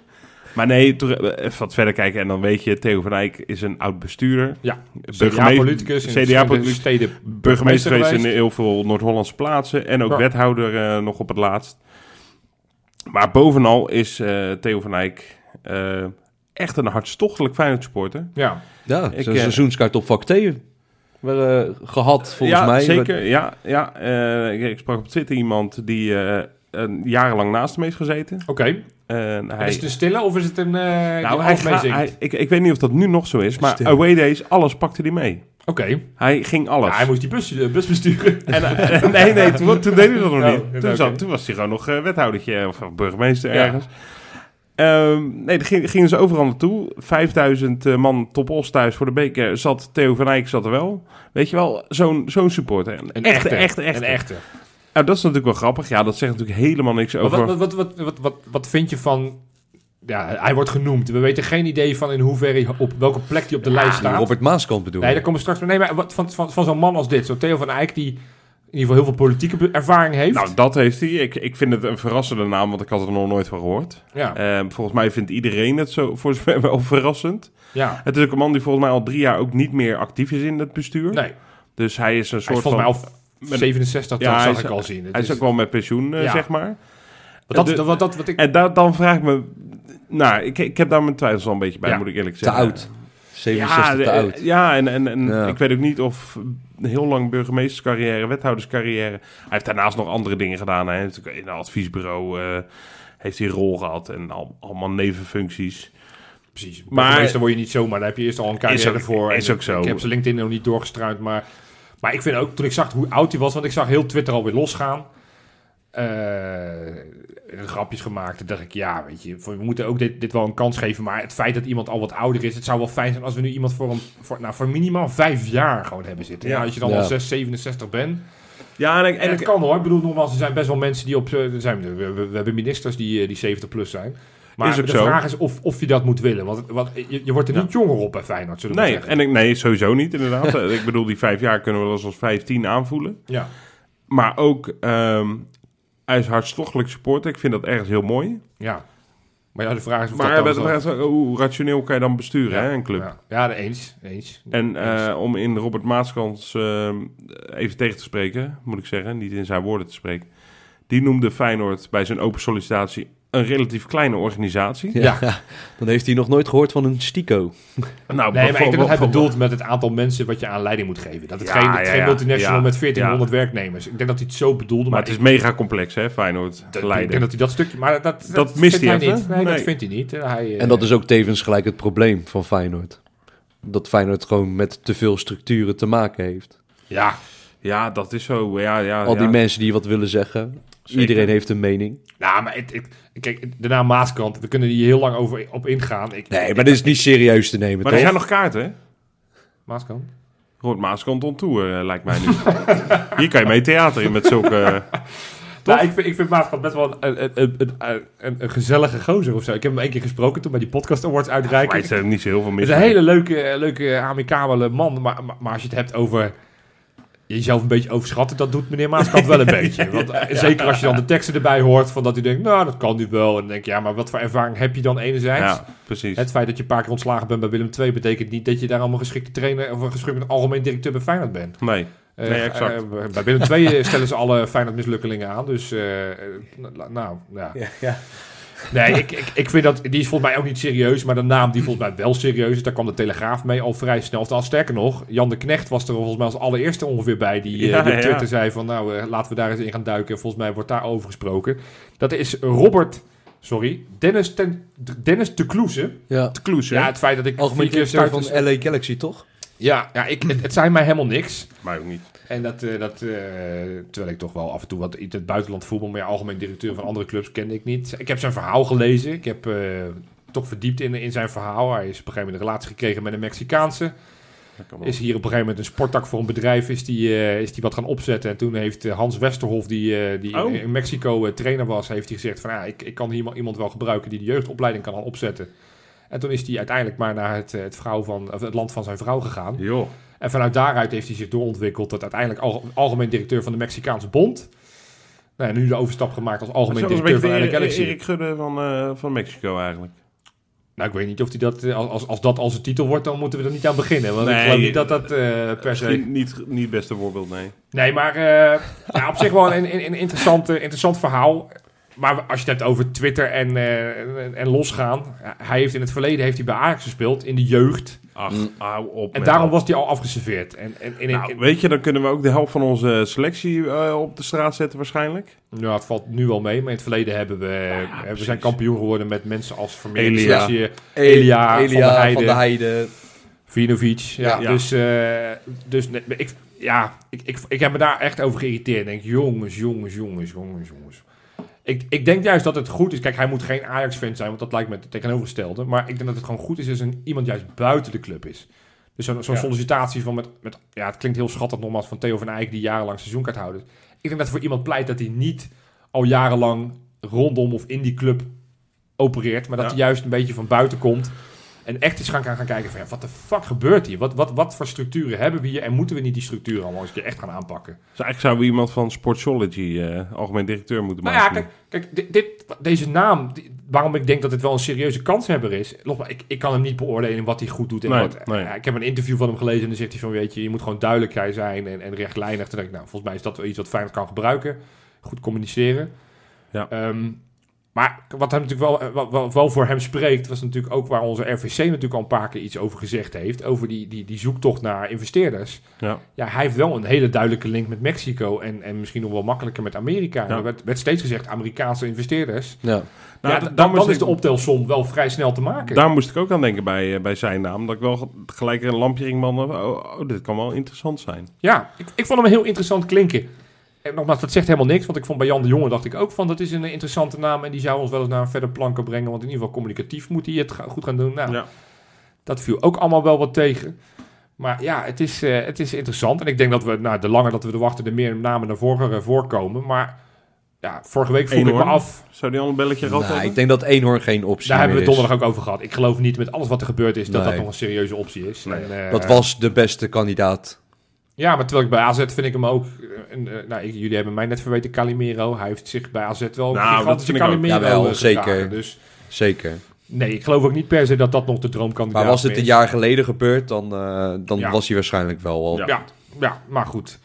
Maar nee, eh, even wat verder kijken en dan weet je, Theo van Eyck is een oud bestuurder. Ja, Burgemeester- CDA-politicus in CDA verschillende politicus, steden. burgemeester geweest in heel veel Noord-Hollandse plaatsen en ook Ja. wethouder eh, nog op het laatst. Maar bovenal is eh, Theo van Eyck eh, echt een hartstochtelijk Feyenoord supporter. Ja, Ja, Ik, zo'n eh, seizoenskaart op vak T. We hebben gehad, volgens ja, mij. zeker. Ja, ja eh, ik, ik sprak op Twitter iemand die eh, een jarenlang naast hem heeft gezeten. oké. Hij, Is het een stille of is het een... eh nou, hij, ga- hij, ik, ik weet niet of dat nu nog zo is, maar Stil. away days, alles pakte hij mee. Oké. Hij ging alles. Ja, hij moest die bus, de bus besturen. En, eh, nee, nee, toen, toen deed hij dat nog Oh, niet. Toen, zat, toen was hij gewoon nog eh, wethoudertje of burgemeester Ja. ergens. Ehm, nee, daar ging- gingen ze overal naartoe. 5000 eh, man top os thuis voor de beker. Zat Theo van Eyck zat er wel. Weet je wel, zo'n zo'n supporter. Een Een echte, echte, echte, echte. Een echte. Nou, dat is natuurlijk wel grappig. Ja, dat zegt natuurlijk helemaal niks over... Wat, wat, wat, wat, wat, wat, wat vind je van... Ja, hij wordt genoemd. We weten geen idee van in hoeverre, hij- op welke plek hij op de lijst staat. Robert Maaskant bedoel Nee, daar komen we straks mee. Nee, maar wat, van, van, van zo'n man als dit, zo Theo van Eyck, die in ieder geval heel veel politieke ervaring heeft. Nou, dat heeft hij. Ik, ik vind het een verrassende naam, want ik had er nog nooit van gehoord. ja, Ehm, volgens mij vindt iedereen het zo voor zover wel verrassend. ja. Het is ook een man die volgens mij al drie jaar ook niet meer actief is in het bestuur. Nee, Dus hij is een hij soort is volgens mij van... al met- 67, Ja, zag is- ik al zien. Het Hij is is- ook wel met pensioen, eh, Ja. zeg maar. dat, de- wat, dat, wat ik... En da- dan vraag ik me... Nou, ik, ik heb daar mijn twijfels al een beetje bij, Ja. moet ik eerlijk Te zeggen. oud. 67 Ja, te oud. Ja, en, en, en Ja. ik weet ook niet of een heel lang burgemeesterscarrière, wethouderscarrière. Hij heeft daarnaast nog andere dingen gedaan. Hij heeft in een adviesbureau eh, heeft hij een rol gehad en al, allemaal nevenfuncties. Precies. Maar- meestal word je niet zomaar, daar heb je eerst al een carrière ook- voor. is En ook zo. Ik heb zijn LinkedIn nog niet doorgestruind, maar... Maar ik vind ook, toen ik zag hoe oud hij was, want ik zag heel Twitter alweer losgaan. eh grapjes gemaakt. Toen dacht ik, ja, weet je, we moeten ook dit, dit wel een kans geven. Maar het feit dat iemand al wat ouder is, het zou wel fijn zijn als we nu iemand voor, een, voor, nou, voor minimaal vijf jaar gewoon hebben zitten. Ja, Ja. als je dan Ja. al 6, 67 bent. Ja, en, ik- En en het ik- kan hoor. Ik bedoel, nogmaals, er zijn best wel mensen die op... eh, Er zijn, we, we- we hebben ministers die, eh, die 70 plus zijn. Maar Is ook de zo. vraag is of, of je dat moet willen. Want, want je, je wordt er niet jonger op bij Feyenoord, zullen nee, zeggen. en ik, nee, sowieso niet inderdaad. Eh, ik bedoel, die vijf jaar kunnen we wel eens als vijftien aanvoelen. Ja. Maar ook, ehm, hij is hartstochtelijk supporter. Ik vind dat ergens heel mooi. Ja. Maar ja, de vraag is of Maar dat dan vraag ook, hoe rationeel kan je dan besturen, Ja, hè, een club? Ja, ja de eens. eens. En Eens. eh, om in Robert Maaskans eh, even tegen te spreken, moet ik zeggen, niet in zijn woorden te spreken. Die noemde Feyenoord bij zijn open sollicitatie een relatief kleine organisatie. Ja. Ja. Dan heeft hij nog nooit gehoord van een stico. Nou, Nee, maar ik denk dat hij bedoelt met het aantal mensen wat je aan leiding moet geven. Dat het Ja, geen, het ja, geen multinational Ja, met 1400 werknemers. Ik denk dat hij het zo bedoelde. Maar het is ik- mega complex, hè, Feyenoord dat- ik leiden. denk dat hij dat stukje... Maar dat, Dat mist hij hij even. niet. Nee, dat vindt hij niet. Hij, eh, En dat is ook tevens gelijk het probleem van Feyenoord. Dat Feyenoord gewoon met te veel structuren te maken heeft. Ja, Ja, dat is zo. Ja, ja, Al die ja. mensen die wat willen zeggen. Zeker. Iedereen heeft een mening. nou, maar het, het- kijk, de naam Maaskant, we kunnen hier heel lang over op ingaan. Ik, Nee, maar dit is niet serieus te nemen, Maar er toch? zijn nog kaarten, hè? Maaskant? Robert Maaskant on tour, eh, lijkt mij nu. Hier kan je mee theater in met zulke... Nou, ik vind, ik vind Maaskant best wel een, een, een, een, een, een gezellige gozer of zo. Ik heb hem één keer gesproken toen bij die podcast awards Maar uitreiking. het is er niet zo heel veel Het mis is een hele leuke, leuke amicabele man. Maar, maar, maar als je het hebt over jezelf een beetje overschatten, dat doet meneer Maaskant wel een beetje. Want eh, zeker als je dan de teksten erbij hoort, van dat hij denkt, nou, dat kan nu wel. En dan denk je, ja, maar wat voor ervaring heb je dan enerzijds? Ja, precies. Het feit dat je een paar keer ontslagen bent bij Willem II betekent niet dat je daar allemaal geschikte trainer of een geschikte algemeen directeur bij Feyenoord bent. Nee. Eh, Nee, exact. eh, bij Willem II stellen ze alle Feyenoord mislukkelingen aan. Dus, nou, ja. Nee, ik, ik, ik vind dat, die is volgens mij ook niet serieus, maar de naam die volgens mij wel serieus is, daar kwam de Telegraaf mee al vrij snel. Of dan sterker nog, Jan de Knecht was er volgens mij als allereerste ongeveer bij, die, Ja, die op ja. Twitter zei van, nou, eh, laten we daar eens in gaan duiken. Volgens mij wordt daar over gesproken. Dat is Robert, sorry, Dennis, ten, Dennis de Kloeze. Ja. Hè? Ja, het feit dat ik Algemeen directeur van LA Galaxy, toch? Ja, ja ik, het, het zijn mij helemaal niks. Maar ook niet. En dat, eh, dat eh, terwijl ik toch wel af en toe wat in het buitenland voetbal, maar ja, algemeen directeur van andere clubs kende ik niet. Ik heb zijn verhaal gelezen. Ik heb eh, toch verdiept in, in zijn verhaal. Hij is op een gegeven moment een relatie gekregen met een Mexicaanse. Is hier op een gegeven moment een sporttak voor een bedrijf is die, is die wat gaan opzetten. En toen heeft Hans Westerhof, die, die Oh. in Mexico trainer was, heeft hij gezegd van ja, ik, ik kan hier iemand- iemand wel gebruiken die de jeugdopleiding kan gaan opzetten. En toen is hij uiteindelijk maar naar het, eh, het, vrouw van, of het land van zijn vrouw gegaan. En vanuit daaruit heeft hij zich doorontwikkeld tot uiteindelijk al, algemeen directeur van de Mexicaanse Bond. Nou, en nu de overstap gemaakt als algemeen directeur van de Galaxy. Erik Gudde van, eh, van Mexico eigenlijk. Nou, ik weet niet of hij dat, eh, als, als dat als een titel wordt, dan moeten we er niet aan beginnen. Want ik geloof niet dat dat eh, per se... Niet, niet het beste voorbeeld, nee. Nee, maar ja, op zich wel een, een, een interessant, interessant verhaal. Maar als je het hebt over Twitter en, eh, en, losgaan. Hij heeft in het verleden heeft hij bij Ajax gespeeld, in de jeugd. Ach, Mm. hou op. En daarom was hij al afgeserveerd. En, Nou, in- weet je, dan kunnen we ook de helft van onze selectie eh, op de straat zetten waarschijnlijk. Nou, het valt nu wel mee, maar in het verleden hebben we, hebben we zijn kampioen geworden met mensen als Vermeer, Elia. Selassie, Elia, Van der Heijden. Vinovic. Ja, Ja. Dus, eh, dus nee, ik, ja, ik, ik, ik heb me daar echt over geïrriteerd. Ik denk, jongens, jongens, jongens, jongens, jongens. Ik, ik denk juist dat het goed is. Kijk, hij moet geen Ajax-fan zijn, want dat lijkt me het tegenovergestelde. Maar ik denk dat het gewoon goed is als een, iemand juist buiten de club is. Dus zo'n zo'n Ja. sollicitatie van met, met... Ja, het klinkt heel schattig nogmaals van Theo van Eyck, die jarenlang seizoenkaarthouder is. Ik denk dat voor iemand pleit dat hij niet al jarenlang rondom of in die club opereert. Maar dat Ja. hij juist een beetje van buiten komt. En echt eens gaan, gaan, kijken van, ja, wat de fuck gebeurt hier? Wat, wat, wat voor structuren hebben we hier? En moeten we niet die structuren allemaal eens een keer echt gaan aanpakken? Dus eigenlijk zouden we iemand van Sportsology, eh algemeen directeur, moeten Nou ja, maken. kijk, kijk dit, dit- deze naam, die- waarom ik denk dat het wel een serieuze kanshebber is. Nogmaals, ik, ik kan hem niet beoordelen wat hij goed doet. En Nee, wat, nee. Ik heb een interview van hem gelezen en dan zegt hij van, weet je, je moet gewoon duidelijk zijn en, en rechtlijnig. Toen denk ik, nou, volgens mij is dat wel iets wat Feyenoord kan gebruiken. Goed communiceren. Ja. Ehm, maar wat hem natuurlijk wel, wel, wel, wel voor hem spreekt, was natuurlijk ook waar onze RVC natuurlijk al een paar keer iets over gezegd heeft. Over die, die, die zoektocht naar investeerders. Ja. Ja, hij heeft wel een hele duidelijke link met Mexico en, en misschien nog wel makkelijker met Amerika. Ja. Er werd, werd steeds gezegd Amerikaanse investeerders. Ja. Nou, ja, dan, is ik- de optelsom wel vrij snel te maken. Daar moest ik ook aan denken bij, eh, bij zijn naam. Dat ik wel ge- gelijk een lampje ging man. Oh, oh, dit kan wel interessant zijn. Ja, ik, ik vond hem heel interessant klinken. En nogmaals, dat zegt helemaal niks, want ik vond bij Jan de Jonge dacht ik ook van dat is een interessante naam en die zou ons wel eens naar een verder plan kunnen brengen, want in ieder geval communicatief moet hij het goed gaan doen. Nou, Ja. dat viel ook allemaal wel wat tegen. Maar ja, het is, eh, het is interessant. En ik denk dat we, nou, de langer dat we er wachten, de meer namen naar voren eh, voorkomen. Maar ja, vorige week vroeg ik me af. Zou die al een belletje gehad Nou, ik denk dat eenhoorn geen optie Daar hebben we is. donderdag ook over gehad. Ik geloof niet met alles wat er gebeurd is dat Nee. dat nog een serieuze optie is. Nee. En, eh, Dat was de beste kandidaat. Ja, maar terwijl ik bij AZ vind ik hem ook... eh, Een, eh, nou, ik- jullie hebben mij net verweten, Calimero. Hij heeft zich bij AZ wel Nou, gigantische dat vind ik ook. Calimero Jawel, eh, zeker. Dus Zeker. Nee, ik geloof ook niet per se dat dat nog de droomkandidaat Maar was dit is. een jaar geleden gebeurd, dan, eh, dan Ja. was hij waarschijnlijk wel al. Ja. Ja, ja, maar goed.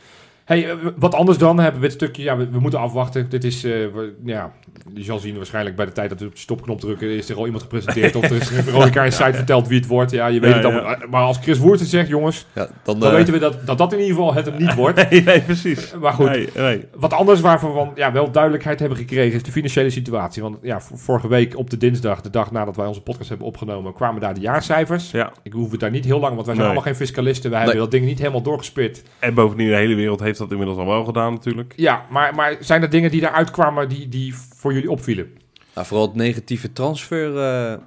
Hey, eh, wat anders dan hebben we het stukje. Ja, we, we moeten afwachten. Dit is, eh, we- ja, je zal zien waarschijnlijk bij de tijd dat we op de stopknop drukken, is er al iemand gepresenteerd of er is een Veronica Insight verteld wie het wordt. Ja, je weet Ja, het allemaal. Maar als Chris Woert het zegt, jongens, Ja, dan, dan eh, weten we dat, dat dat in ieder geval het hem niet wordt. Nee, nee, precies. Maar goed, Nee, nee. wat anders waarvan we ja, wel duidelijkheid hebben gekregen is de financiële situatie. Want ja, vorige week op de dinsdag, de dag nadat wij onze podcast hebben opgenomen, kwamen daar de jaarcijfers. Ja. Ik hoef het daar niet heel lang, want wij zijn Nee. allemaal geen fiscalisten. Wij hebben dat ding niet helemaal doorgespit. En bovendien, de hele wereld heeft dat inmiddels al wel gedaan natuurlijk. Ja, maar, maar zijn er dingen die daaruit kwamen die, die voor jullie opvielen? nou, vooral het negatieve transferbedrag.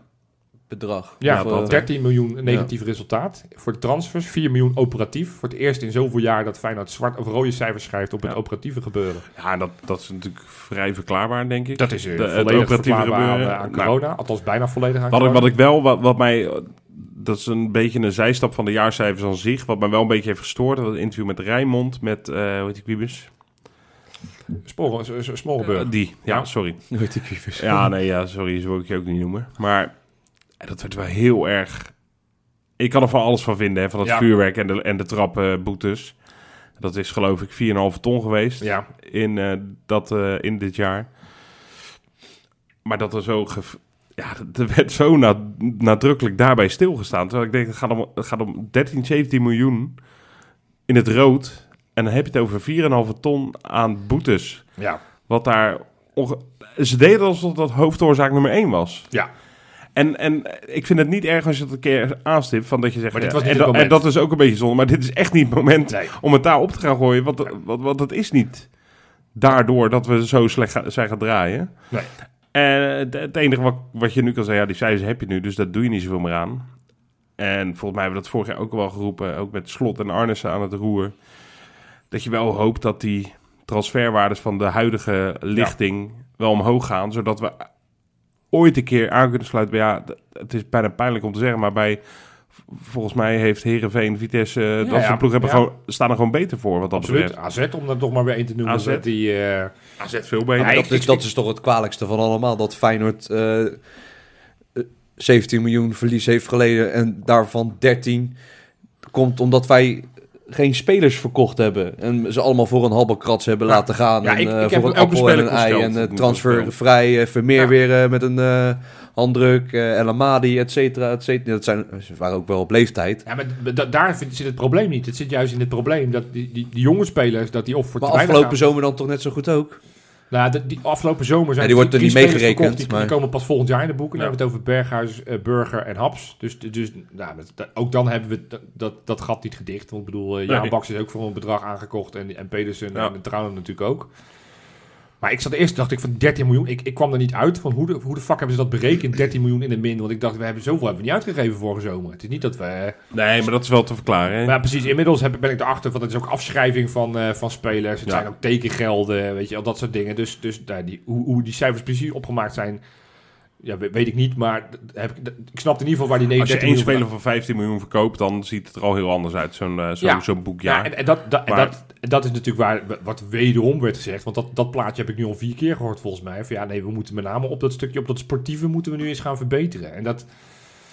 bedrag. Ja, Ja, Of, dat, eh, 13 miljoen negatief resultaat. Voor de transfers 4 miljoen operatief. Voor het eerst in zoveel jaar dat Feyenoord zwart of rode cijfers schrijft op het operatieve gebeuren. Ja, dat, dat is natuurlijk vrij verklaarbaar, denk ik. Dat is uh, De- het volledig operatieve verklaarbaar aan, gebeuren. eh, aan Nou, corona. Althans bijna volledig aan Wat ik, wat ik wel, wat, wat mij, eh, dat is een beetje een zijstap van de jaarcijfers aan zich. Wat mij wel een beetje heeft gestoord, dat interview met Rijnmond, met, eh hoe heet die Quibus? Sporen, s- s- Smollenburg. Eh, die, ja, Ja. sorry. Weet ik wie. Ja, nee, ja, sorry, zo wil ik je ook niet noemen. Maar eh, dat werd wel heel erg... Ik kan er van alles van vinden, hè, van het Ja. vuurwerk en de, en de trappenboetes. Dat is geloof ik 4,5 ton geweest Ja, in, eh, dat, eh, in dit jaar. Maar dat er zo... Ja, er werd zo na- nadrukkelijk daarbij stilgestaan. Terwijl ik denk, het gaat om, het gaat om 13, 17 miljoen in het rood. En dan heb je het over 4,5 ton aan boetes. ja, Wat daar... onge- Ze deden alsof dat hoofdoorzaak nummer 1 was. ja. En, en ik vind het niet erg als je het een keer aanstipt. Van dat je zegt, Maar dit was niet en, het dat- en dat is ook een beetje zonde. Maar dit is echt niet het moment Nee. om het daar op te gaan gooien. Want, want, want het is niet daardoor dat we zo slecht zijn gaan draaien. Nee. En het, het enige wat, wat je nu kan zeggen, ja, die cijfers heb je nu, dus daar doe je niet zoveel meer aan. En volgens mij hebben we dat vorig jaar ook wel geroepen, ook met Slot en Arnissen aan het roer. Dat je wel hoopt dat die transferwaardes van de huidige lichting wel omhoog gaan, zodat we ooit een keer aan kunnen sluiten. Ja, het is bijna pijnlijk om te zeggen, maar bij volgens mij heeft Herenveen, Vitesse, eh, dat ja, soort ploegen hebben ja. gewoon, staan er gewoon beter voor wat dat Absoluut. betreft. AZ, om dat nog maar weer één te noemen. AZ. dat Die, eh, AZ veel beter. Ja, dat, ik- is, ik- dat is toch het kwalijkste van allemaal. Dat Feyenoord eh, eh, 17 miljoen verlies heeft geleden en daarvan 13 komt omdat wij geen spelers verkocht hebben. En ze allemaal voor een halve hebben Ja. laten gaan. Ja, en ik- eh, ik heb voor een elke appel en een ei. En eh, Moet transfervrij, uh, Vermeer Ja. weer met een eh, handdruk. eh El Amadi, et cetera, et cetera. Dat zijn, ze waren ook wel op leeftijd. ja, maar da- daar zit het probleem niet. Het zit juist in het probleem dat die, die, die jonge spelers, dat die of voor Maar afgelopen gaan. zomer dan toch net zo goed ook. Nou, de- die afgelopen zomer zijn Ja, die wordt er drie niet meegerekend, verkocht, Die, maar- die komen pas volgend jaar in de boeken. Dan Ja. hebben we het over Berghuis, eh, Burger en Haps. Dus, dus nou, dat- ook dan hebben we dat, dat, gat niet gedicht. Want ik bedoel, eh Jaan Nee. Baks is ook voor een bedrag aangekocht. En, en Pedersen Ja. en Trouwen natuurlijk ook. Maar ik zat eerst, dacht ik van 13 miljoen. Ik, ik kwam er niet uit van hoe de, hoe de fuck hebben ze dat berekend, 13 miljoen in de min. Want ik dacht, we hebben zoveel hebben we niet uitgegeven vorige zomer. Het is niet dat we... Nee, maar dat is wel te verklaren. Hè? maar ja, precies, inmiddels heb, ben ik erachter, want het is ook afschrijving van, eh, van spelers. Het Ja. zijn ook tekengelden, weet je, al dat soort dingen. Dus, dus nou, die, hoe, hoe die cijfers precies opgemaakt zijn, ja, we- weet ik niet. Maar heb ik, ik snap in ieder geval waar die Als je 39 één speler van 15 miljoen verkoopt, dan ziet het er al heel anders uit, zo'n eh, zo, Ja. zo'n boekjaar. Ja, en, en dat, dat, en dat, en dat is natuurlijk waar, wat wederom werd gezegd. Want dat, dat plaatje heb ik nu al vier keer gehoord volgens mij. Van ja, nee, we moeten met name op dat stukje, op dat sportieve moeten we nu eens gaan verbeteren. En dat,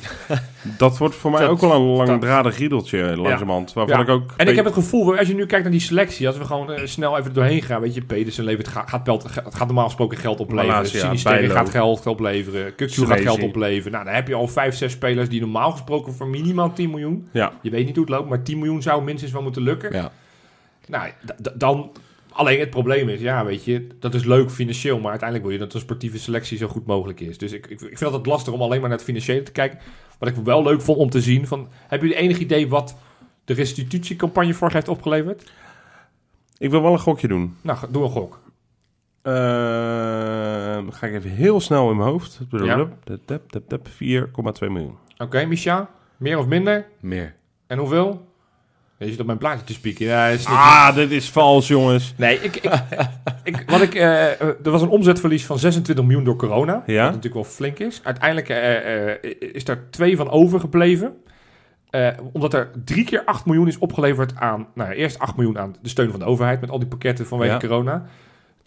Dat wordt voor mij Dat- ook wel een langdradig riedeltje langzamerhand. Waarvan Ja. ik ook... En ik heb het gevoel, als je nu kijkt naar die selectie, als we gewoon eh, snel even doorheen gaan, weet je, Pedersen levert, gaat, gaat, gaat normaal gesproken geld opleveren. Malasia, Sinisterre Bijlo. gaat geld opleveren. Kuksu gaat geld opleveren. Nou, dan heb je al vijf, zes spelers die normaal gesproken voor minimaal 10 miljoen. Ja, Je weet niet hoe het loopt, maar 10 miljoen zou minstens wel moeten lukken. Ja. Nou, dan... Alleen het probleem is, ja, weet je, dat is leuk financieel, maar uiteindelijk wil je dat de sportieve selectie zo goed mogelijk is. Dus ik, ik, ik vind het lastig om alleen maar naar het financiële te kijken. Wat ik wel leuk vond om te zien, van, hebben jullie enig idee wat de restitutiecampagne vorig heeft opgeleverd? ik wil wel een gokje doen. Nou, doe een gok. Eh, ga ik even heel snel in mijn hoofd. Ja. 4,2 miljoen. Oké, Micha, meer of minder? Meer. En hoeveel? Je zit op mijn plaatje te spieken. Ja, is niet- Ah, dit is vals, jongens. Nee, ik, ik, ik, wat ik, eh, er was een omzetverlies van 26 miljoen door corona. Ja. Wat natuurlijk wel flink is. Uiteindelijk eh, eh, is daar twee van overgebleven. Omdat er drie keer 8 miljoen is opgeleverd aan... Nou, ja, eerst 8 miljoen aan de steun van de overheid... met al die pakketten vanwege Ja. corona.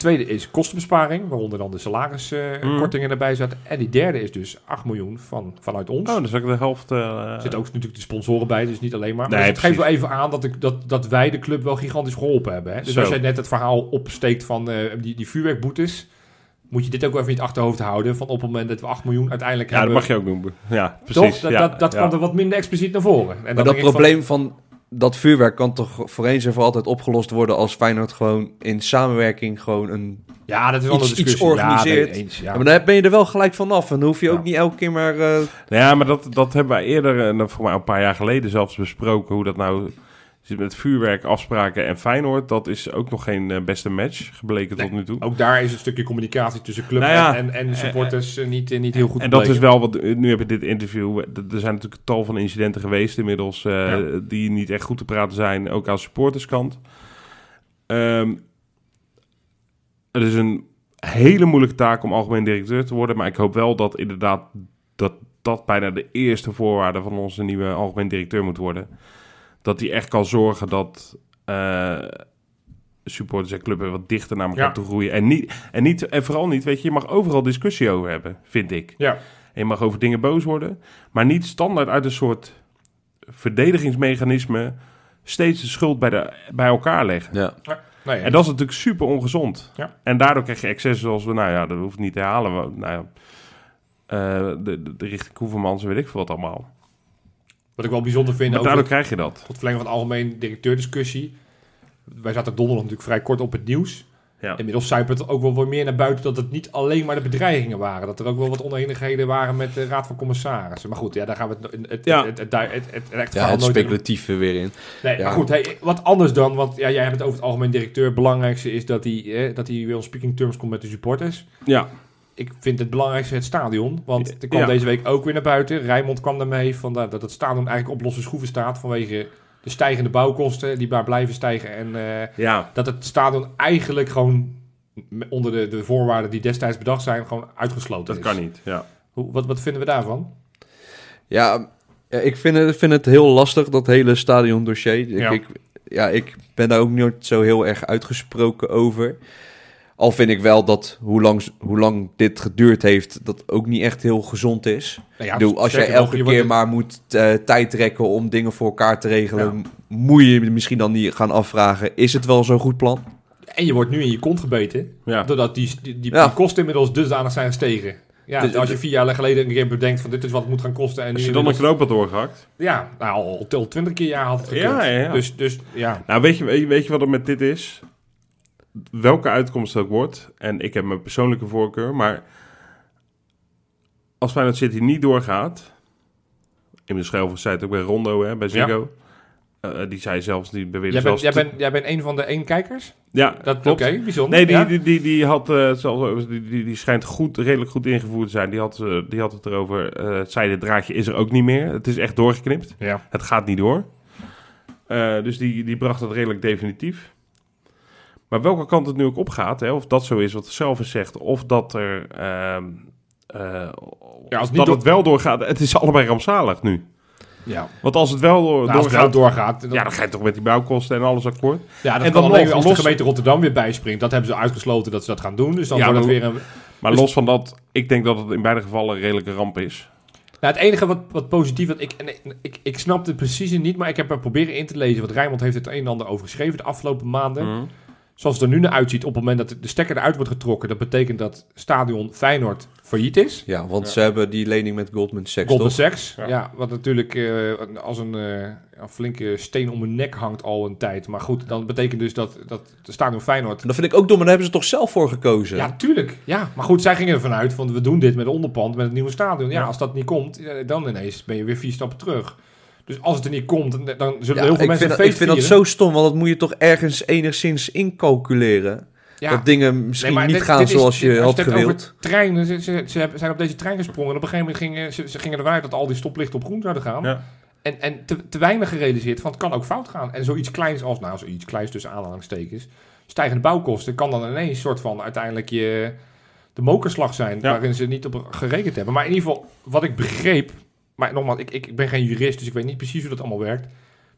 Tweede is kostenbesparing, waaronder dan de salariskortingen erbij zaten. En die derde is dus 8 miljoen van, vanuit ons. Oh, dan is ook de helft... eh, Er zitten ook natuurlijk de sponsoren bij, dus niet alleen maar. maar het geeft wel even aan dat, ik, dat, dat wij de club wel gigantisch geholpen hebben. Hè? Dus Zo. als jij net het verhaal opsteekt van eh, die, die vuurwerkboetes, moet je dit ook even in het achterhoofd houden. Van op het moment dat we 8 miljoen uiteindelijk ja, dat hebben. mag je ook doen. Ja, Toch? precies. Dat, ja, dat, dat ja. kwam er wat minder expliciet naar voren. En dan Maar dat van- probleem van dat vuurwerk kan toch voor eens en voor altijd opgelost worden als Feyenoord gewoon in samenwerking gewoon een... ja, dat is wel iets- een discussie. iets organiseert. Ja, nee, eens, ja. Ja. maar dan ben je er wel gelijk vanaf en dan hoef je ook Ja. niet elke keer maar... eh, Nou Ja, maar dat, dat hebben wij eerder, en dat voor mij een paar jaar geleden zelfs besproken, hoe dat nou zit met vuurwerk, afspraken en Feyenoord. Dat is ook nog geen eh, beste match gebleken Nee. tot nu toe. Ook daar is een stukje communicatie tussen club Nou ja, en, en, en de supporters eh, niet, eh, niet heel goed en dat is wel wat, nu heb je dit interview, er zijn natuurlijk tal van incidenten geweest inmiddels, eh, Ja. die niet echt goed te praten zijn, ook aan supporterskant. Ehm het is een hele moeilijke taak om algemeen directeur te worden, maar ik hoop wel dat inderdaad dat dat bijna de eerste voorwaarde van onze nieuwe algemeen directeur moet worden. Dat hij echt kan zorgen dat eh, supporters en clubben wat dichter naar elkaar Ja. toe groeien. En, niet, en, niet, en vooral niet, weet je, je mag overal discussie over hebben, vind ik. Ja, En je mag over dingen boos worden, maar niet standaard uit een soort verdedigingsmechanisme steeds de schuld bij, de, bij elkaar leggen. ja. nee, En dat is natuurlijk super ongezond. Ja. En daardoor krijg je excessen zoals we, nou ja, dat hoeft niet te halen. We, nou ja, eh, de, de, de richting Koevermans en weet ik veel wat allemaal. Wat ik wel bijzonder vind, Maar ook daardoor het, krijg je dat. het verlengen van de algemeen directeurdiscussie. Wij zaten donderdag natuurlijk vrij kort op het nieuws. Ja. Inmiddels zuipt het ook wel wat meer naar buiten dat het niet alleen maar de bedreigingen waren. Dat er ook wel wat oneenigheden waren met de Raad van Commissarissen. Maar goed, ja, daar gaan we het, het, het, Ja. het, het, het, het, het, echt ja, het in- speculatieve weer in. Nee, Ja. maar goed, hey, wat anders dan, want ja, jij hebt het over het algemeen directeur. Het belangrijkste is dat hij, eh, dat hij weer on speaking terms komt met de supporters. Ja, Ik vind het belangrijkste het stadion, want er kwam Ja. deze week ook weer naar buiten. Rijmond kwam daarmee van dat, dat het stadion eigenlijk op losse schroeven staat vanwege de stijgende bouwkosten die maar blijven stijgen. En eh, ja. dat het stadion eigenlijk gewoon onder de, de voorwaarden die destijds bedacht zijn, gewoon uitgesloten dat is. kan niet. Ja. Hoe, wat, wat vinden we daarvan? Ja, ik vind het, vind het heel lastig, dat hele stadiondossier. Ik, Ja. ik, ja, ik ben daar ook niet zo heel erg uitgesproken over. Al vind ik wel dat hoe lang, hoe lang dit geduurd heeft, dat ook niet echt heel gezond is. Nou ja, Ik bedoel, als jij nog, elke je keer wordt- maar moet eh, tijd trekken om dingen voor elkaar te regelen, moet je je misschien dan niet gaan afvragen, is het wel zo'n goed plan? En je wordt nu in je kont gebeten. Ja. Doordat die, die, die, Ja. die kosten inmiddels dusdanig zijn gestegen. Ja, Dus- als je vier jaar geleden een keer bedenkt van dit is wat het moet gaan kosten. En Als je dan een knoop had doorgehakt. Ja, nou, al, al twintig keer jaar had het gekund. Ja, ja, ja. Dus, dus ja. Nou, weet je, weet je- weet je wat er met dit is? Welke uitkomst ook wordt, en ik heb mijn persoonlijke voorkeur, maar als Feyenoord City niet doorgaat, in de Schelver zei het ook bij Rondo, hè, bij Ziggo, Eh, die zei zelfs, die beweerde Jij bent, zelfs... jij, bent, jij bent een van de één kijkers? ja, Dat klopt. Oké, bijzonder. Nee, die, ja? die, die, die had eh, zelfs, die, die, die schijnt goed, redelijk goed ingevoerd te zijn. Die had, eh, die had het erover. eh het zijde draadje is er ook niet meer. Het is echt doorgeknipt. ja. Het gaat niet door. Eh, dus die, die bracht het redelijk definitief. Maar welke kant het nu ook opgaat, hè, of dat zo is wat zelf is zegt, of dat er. ehm, eh, Ja, als het dat door- het wel doorgaat. Het is allebei rampzalig nu. ja. Want als het wel door, Nou, als het wel doorgaat. doorgaat. Dan, ja, dan ga je toch met die bouwkosten en alles akkoord. ja, dat en dan alleen nog als los- de gemeente Rotterdam weer bijspringt. Dat hebben ze uitgesloten dat ze dat gaan doen. Dus dan Ja, wordt het weer een... Maar Dus- los van dat, ik denk dat het in beide gevallen een redelijke ramp is. Nou, het enige wat, wat positief... Want ik, en ik, ik, ik snap het precies niet, maar ik heb er proberen in te lezen. Want Rijnmond heeft het een en ander over geschreven de afgelopen maanden. Mhm. Zoals het er nu naar uitziet, op het moment dat de stekker eruit wordt getrokken... dat betekent dat stadion Feyenoord failliet is. Ja, want Ja. ze hebben die lening met Goldman Sachs, Goldman toch? Sachs, ja. Ja. wat natuurlijk eh, als een eh, een flinke steen om hun nek hangt al een tijd. Maar goed, dan betekent dus dat, dat de stadion Feyenoord... En dat vind ik ook dom, maar daar hebben ze toch zelf voor gekozen? Ja, tuurlijk. Ja, maar goed, zij gingen ervan uit van we doen dit met onderpand, met het nieuwe stadion. Ja, Ja. als dat niet komt, eh, dan ineens ben je weer vier stappen terug. Dus als het er niet komt, dan- dan zullen Ja, heel veel ik, mensen dat- ik feest vind dat zo stom, want dat moet je toch ergens enigszins incalculeren. Ja. Dat dingen misschien Nee, niet dit- gaan dit is- zoals je had gewild. over treinen, ze, ze, ze hebben- zijn op deze trein gesprongen. En op een gegeven moment gingen ze, ze gingen ervan uit dat al die stoplichten op groen zouden gaan. Ja. En, en te, te weinig gerealiseerd van het kan ook fout gaan. En zoiets kleins als, nou zoiets kleins tussen aanhalingstekens, stijgende bouwkosten kan dan ineens soort van uiteindelijk je, de mokerslag zijn Ja. waarin ze niet op gerekend hebben. Maar in ieder geval, wat ik begreep, maar nogmaals, ik, ik, ik ben geen jurist, dus ik weet niet precies hoe dat allemaal werkt.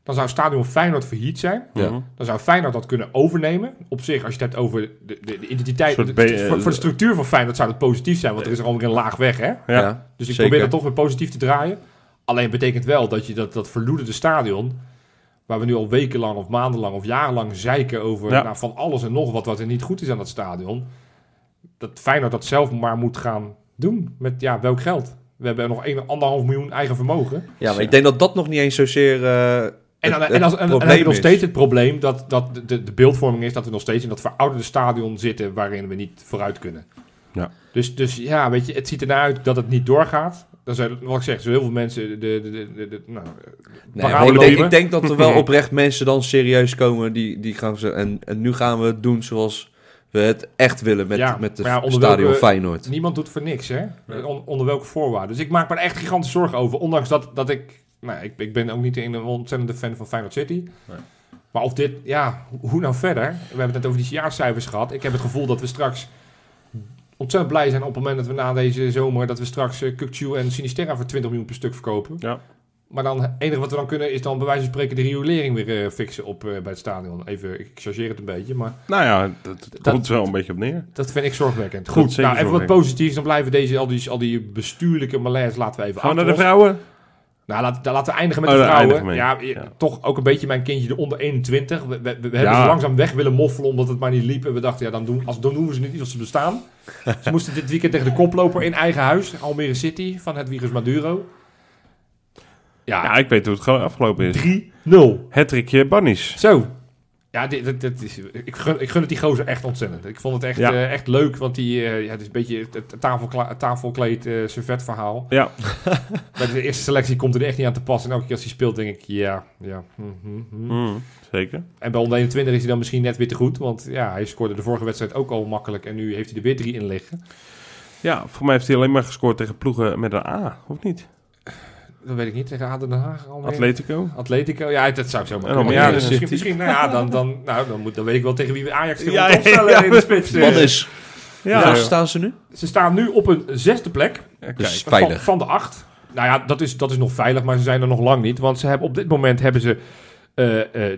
Dan zou Stadion Feyenoord failliet zijn. Ja. Dan zou Feyenoord dat kunnen overnemen. Op zich, als je het hebt over de, de, de identiteit... De- voor, voor de structuur van Feyenoord zou het positief zijn. Want er is er alweer een laag weg, hè? Ja. Dus ik Zeker. probeer dat toch weer positief te draaien. Alleen betekent wel dat je dat, dat verloederde stadion... waar we nu al wekenlang of maandenlang of jarenlang zeiken over... Ja. Nou, van alles en nog wat wat er niet goed is aan dat stadion... dat Feyenoord dat zelf maar moet gaan doen. Met ja, welk geld? We hebben nog 1,5 miljoen eigen vermogen. Ja, maar ik denk dat dat nog niet eens zozeer eh, En dan, het- en, als, het en, je nog steeds het probleem dat, dat de, de beeldvorming is dat we nog steeds in dat verouderde stadion zitten waarin we niet vooruit kunnen. Ja. Dus, dus ja, weet je, het ziet ernaar uit dat het niet doorgaat. Dan zijn, wat ik zeg, zo heel veel mensen de, de, de, de, de- nou, Nee, parade maar ik, denk, lopen. ik denk dat er wel oprecht mensen dan serieus komen die, die gaan ze en, en nu gaan we het doen zoals we het echt willen met, Ja, met de ja, stadion welke- Feyenoord. Niemand doet voor niks, hè? On- onder welke voorwaarden. Dus ik maak me er echt gigantische zorgen over. Ondanks dat, dat ik... Nou, ik, ik ben ook niet een ontzettende fan van Feyenoord City. Nee. Maar of dit... Ja, hoe- nou verder? We hebben het net over die jaarcijfers gehad. Ik heb het gevoel dat we straks ontzettend blij zijn op het moment dat we na deze zomer... dat we straks uh, en Sinisterra voor 20 miljoen per stuk verkopen. Ja. Maar dan, het enige wat we dan kunnen is dan bij wijze van spreken de riolering weer eh, fixen op, eh, bij het stadion. Even, ik chargeer het een beetje, maar Nou ja, dat, komt wel een beetje op neer. dat vind ik zorgwekkend. Goed, nou even wat positiefs. Dan blijven deze, al die, al die bestuurlijke malaise laten we even Gaan we naar de vrouwen? Nou, laat, laten we eindigen met Oh, de vrouwen. Ja, toch ook een beetje mijn kindje de onder 21. We, we, we hebben Ja. ze langzaam weg willen moffelen omdat het maar niet liep. En we dachten, ja, dan doen, als, dan doen we ze niet als ze bestaan. ze moesten dit weekend tegen de koploper in eigen huis. Almere City van Hedwiges Maduro. Ja, Ja, ik weet hoe het gewoon afgelopen is. 3-0. Hattrickje Bannies. Zo. Ja, dit, dit, dit is, ik, gun, ik gun het die gozer echt ontzettend. Ik vond het echt, Ja. eh, echt leuk, want die, eh, ja, het is een beetje het, het tafelkla- het tafelkleed eh servet verhaal. Ja, Bij de eerste selectie komt er echt niet aan te passen. En elke keer als hij speelt, denk ik, ja, ja. hm, hm, hm. mm, zeker. En bij onder 21 is hij dan misschien net weer te goed. Want ja, hij scoorde de vorige wedstrijd ook al makkelijk. En nu heeft hij er weer drie in liggen. Ja, voor mij heeft hij alleen maar gescoord tegen ploegen met een A, of niet? Dat weet ik niet. Tegen ADO Den Haag alweer. Atletico. Atletico. Ja, dat zou zo maar kunnen. Ja, dus misschien, misschien nou ja, dan, dan, nou, dan, moet, dan weet ik wel tegen wie we Ajax tegen Ja, opstellen ja, in de spits. eh. Wat is? Ja, Waar staan ze nu? Ze staan nu op een zesde plek. kijk. Dus Van, veilig. van de acht. Nou ja, dat is, dat is nog veilig, maar ze zijn er nog lang niet. Want ze hebben, op dit moment hebben ze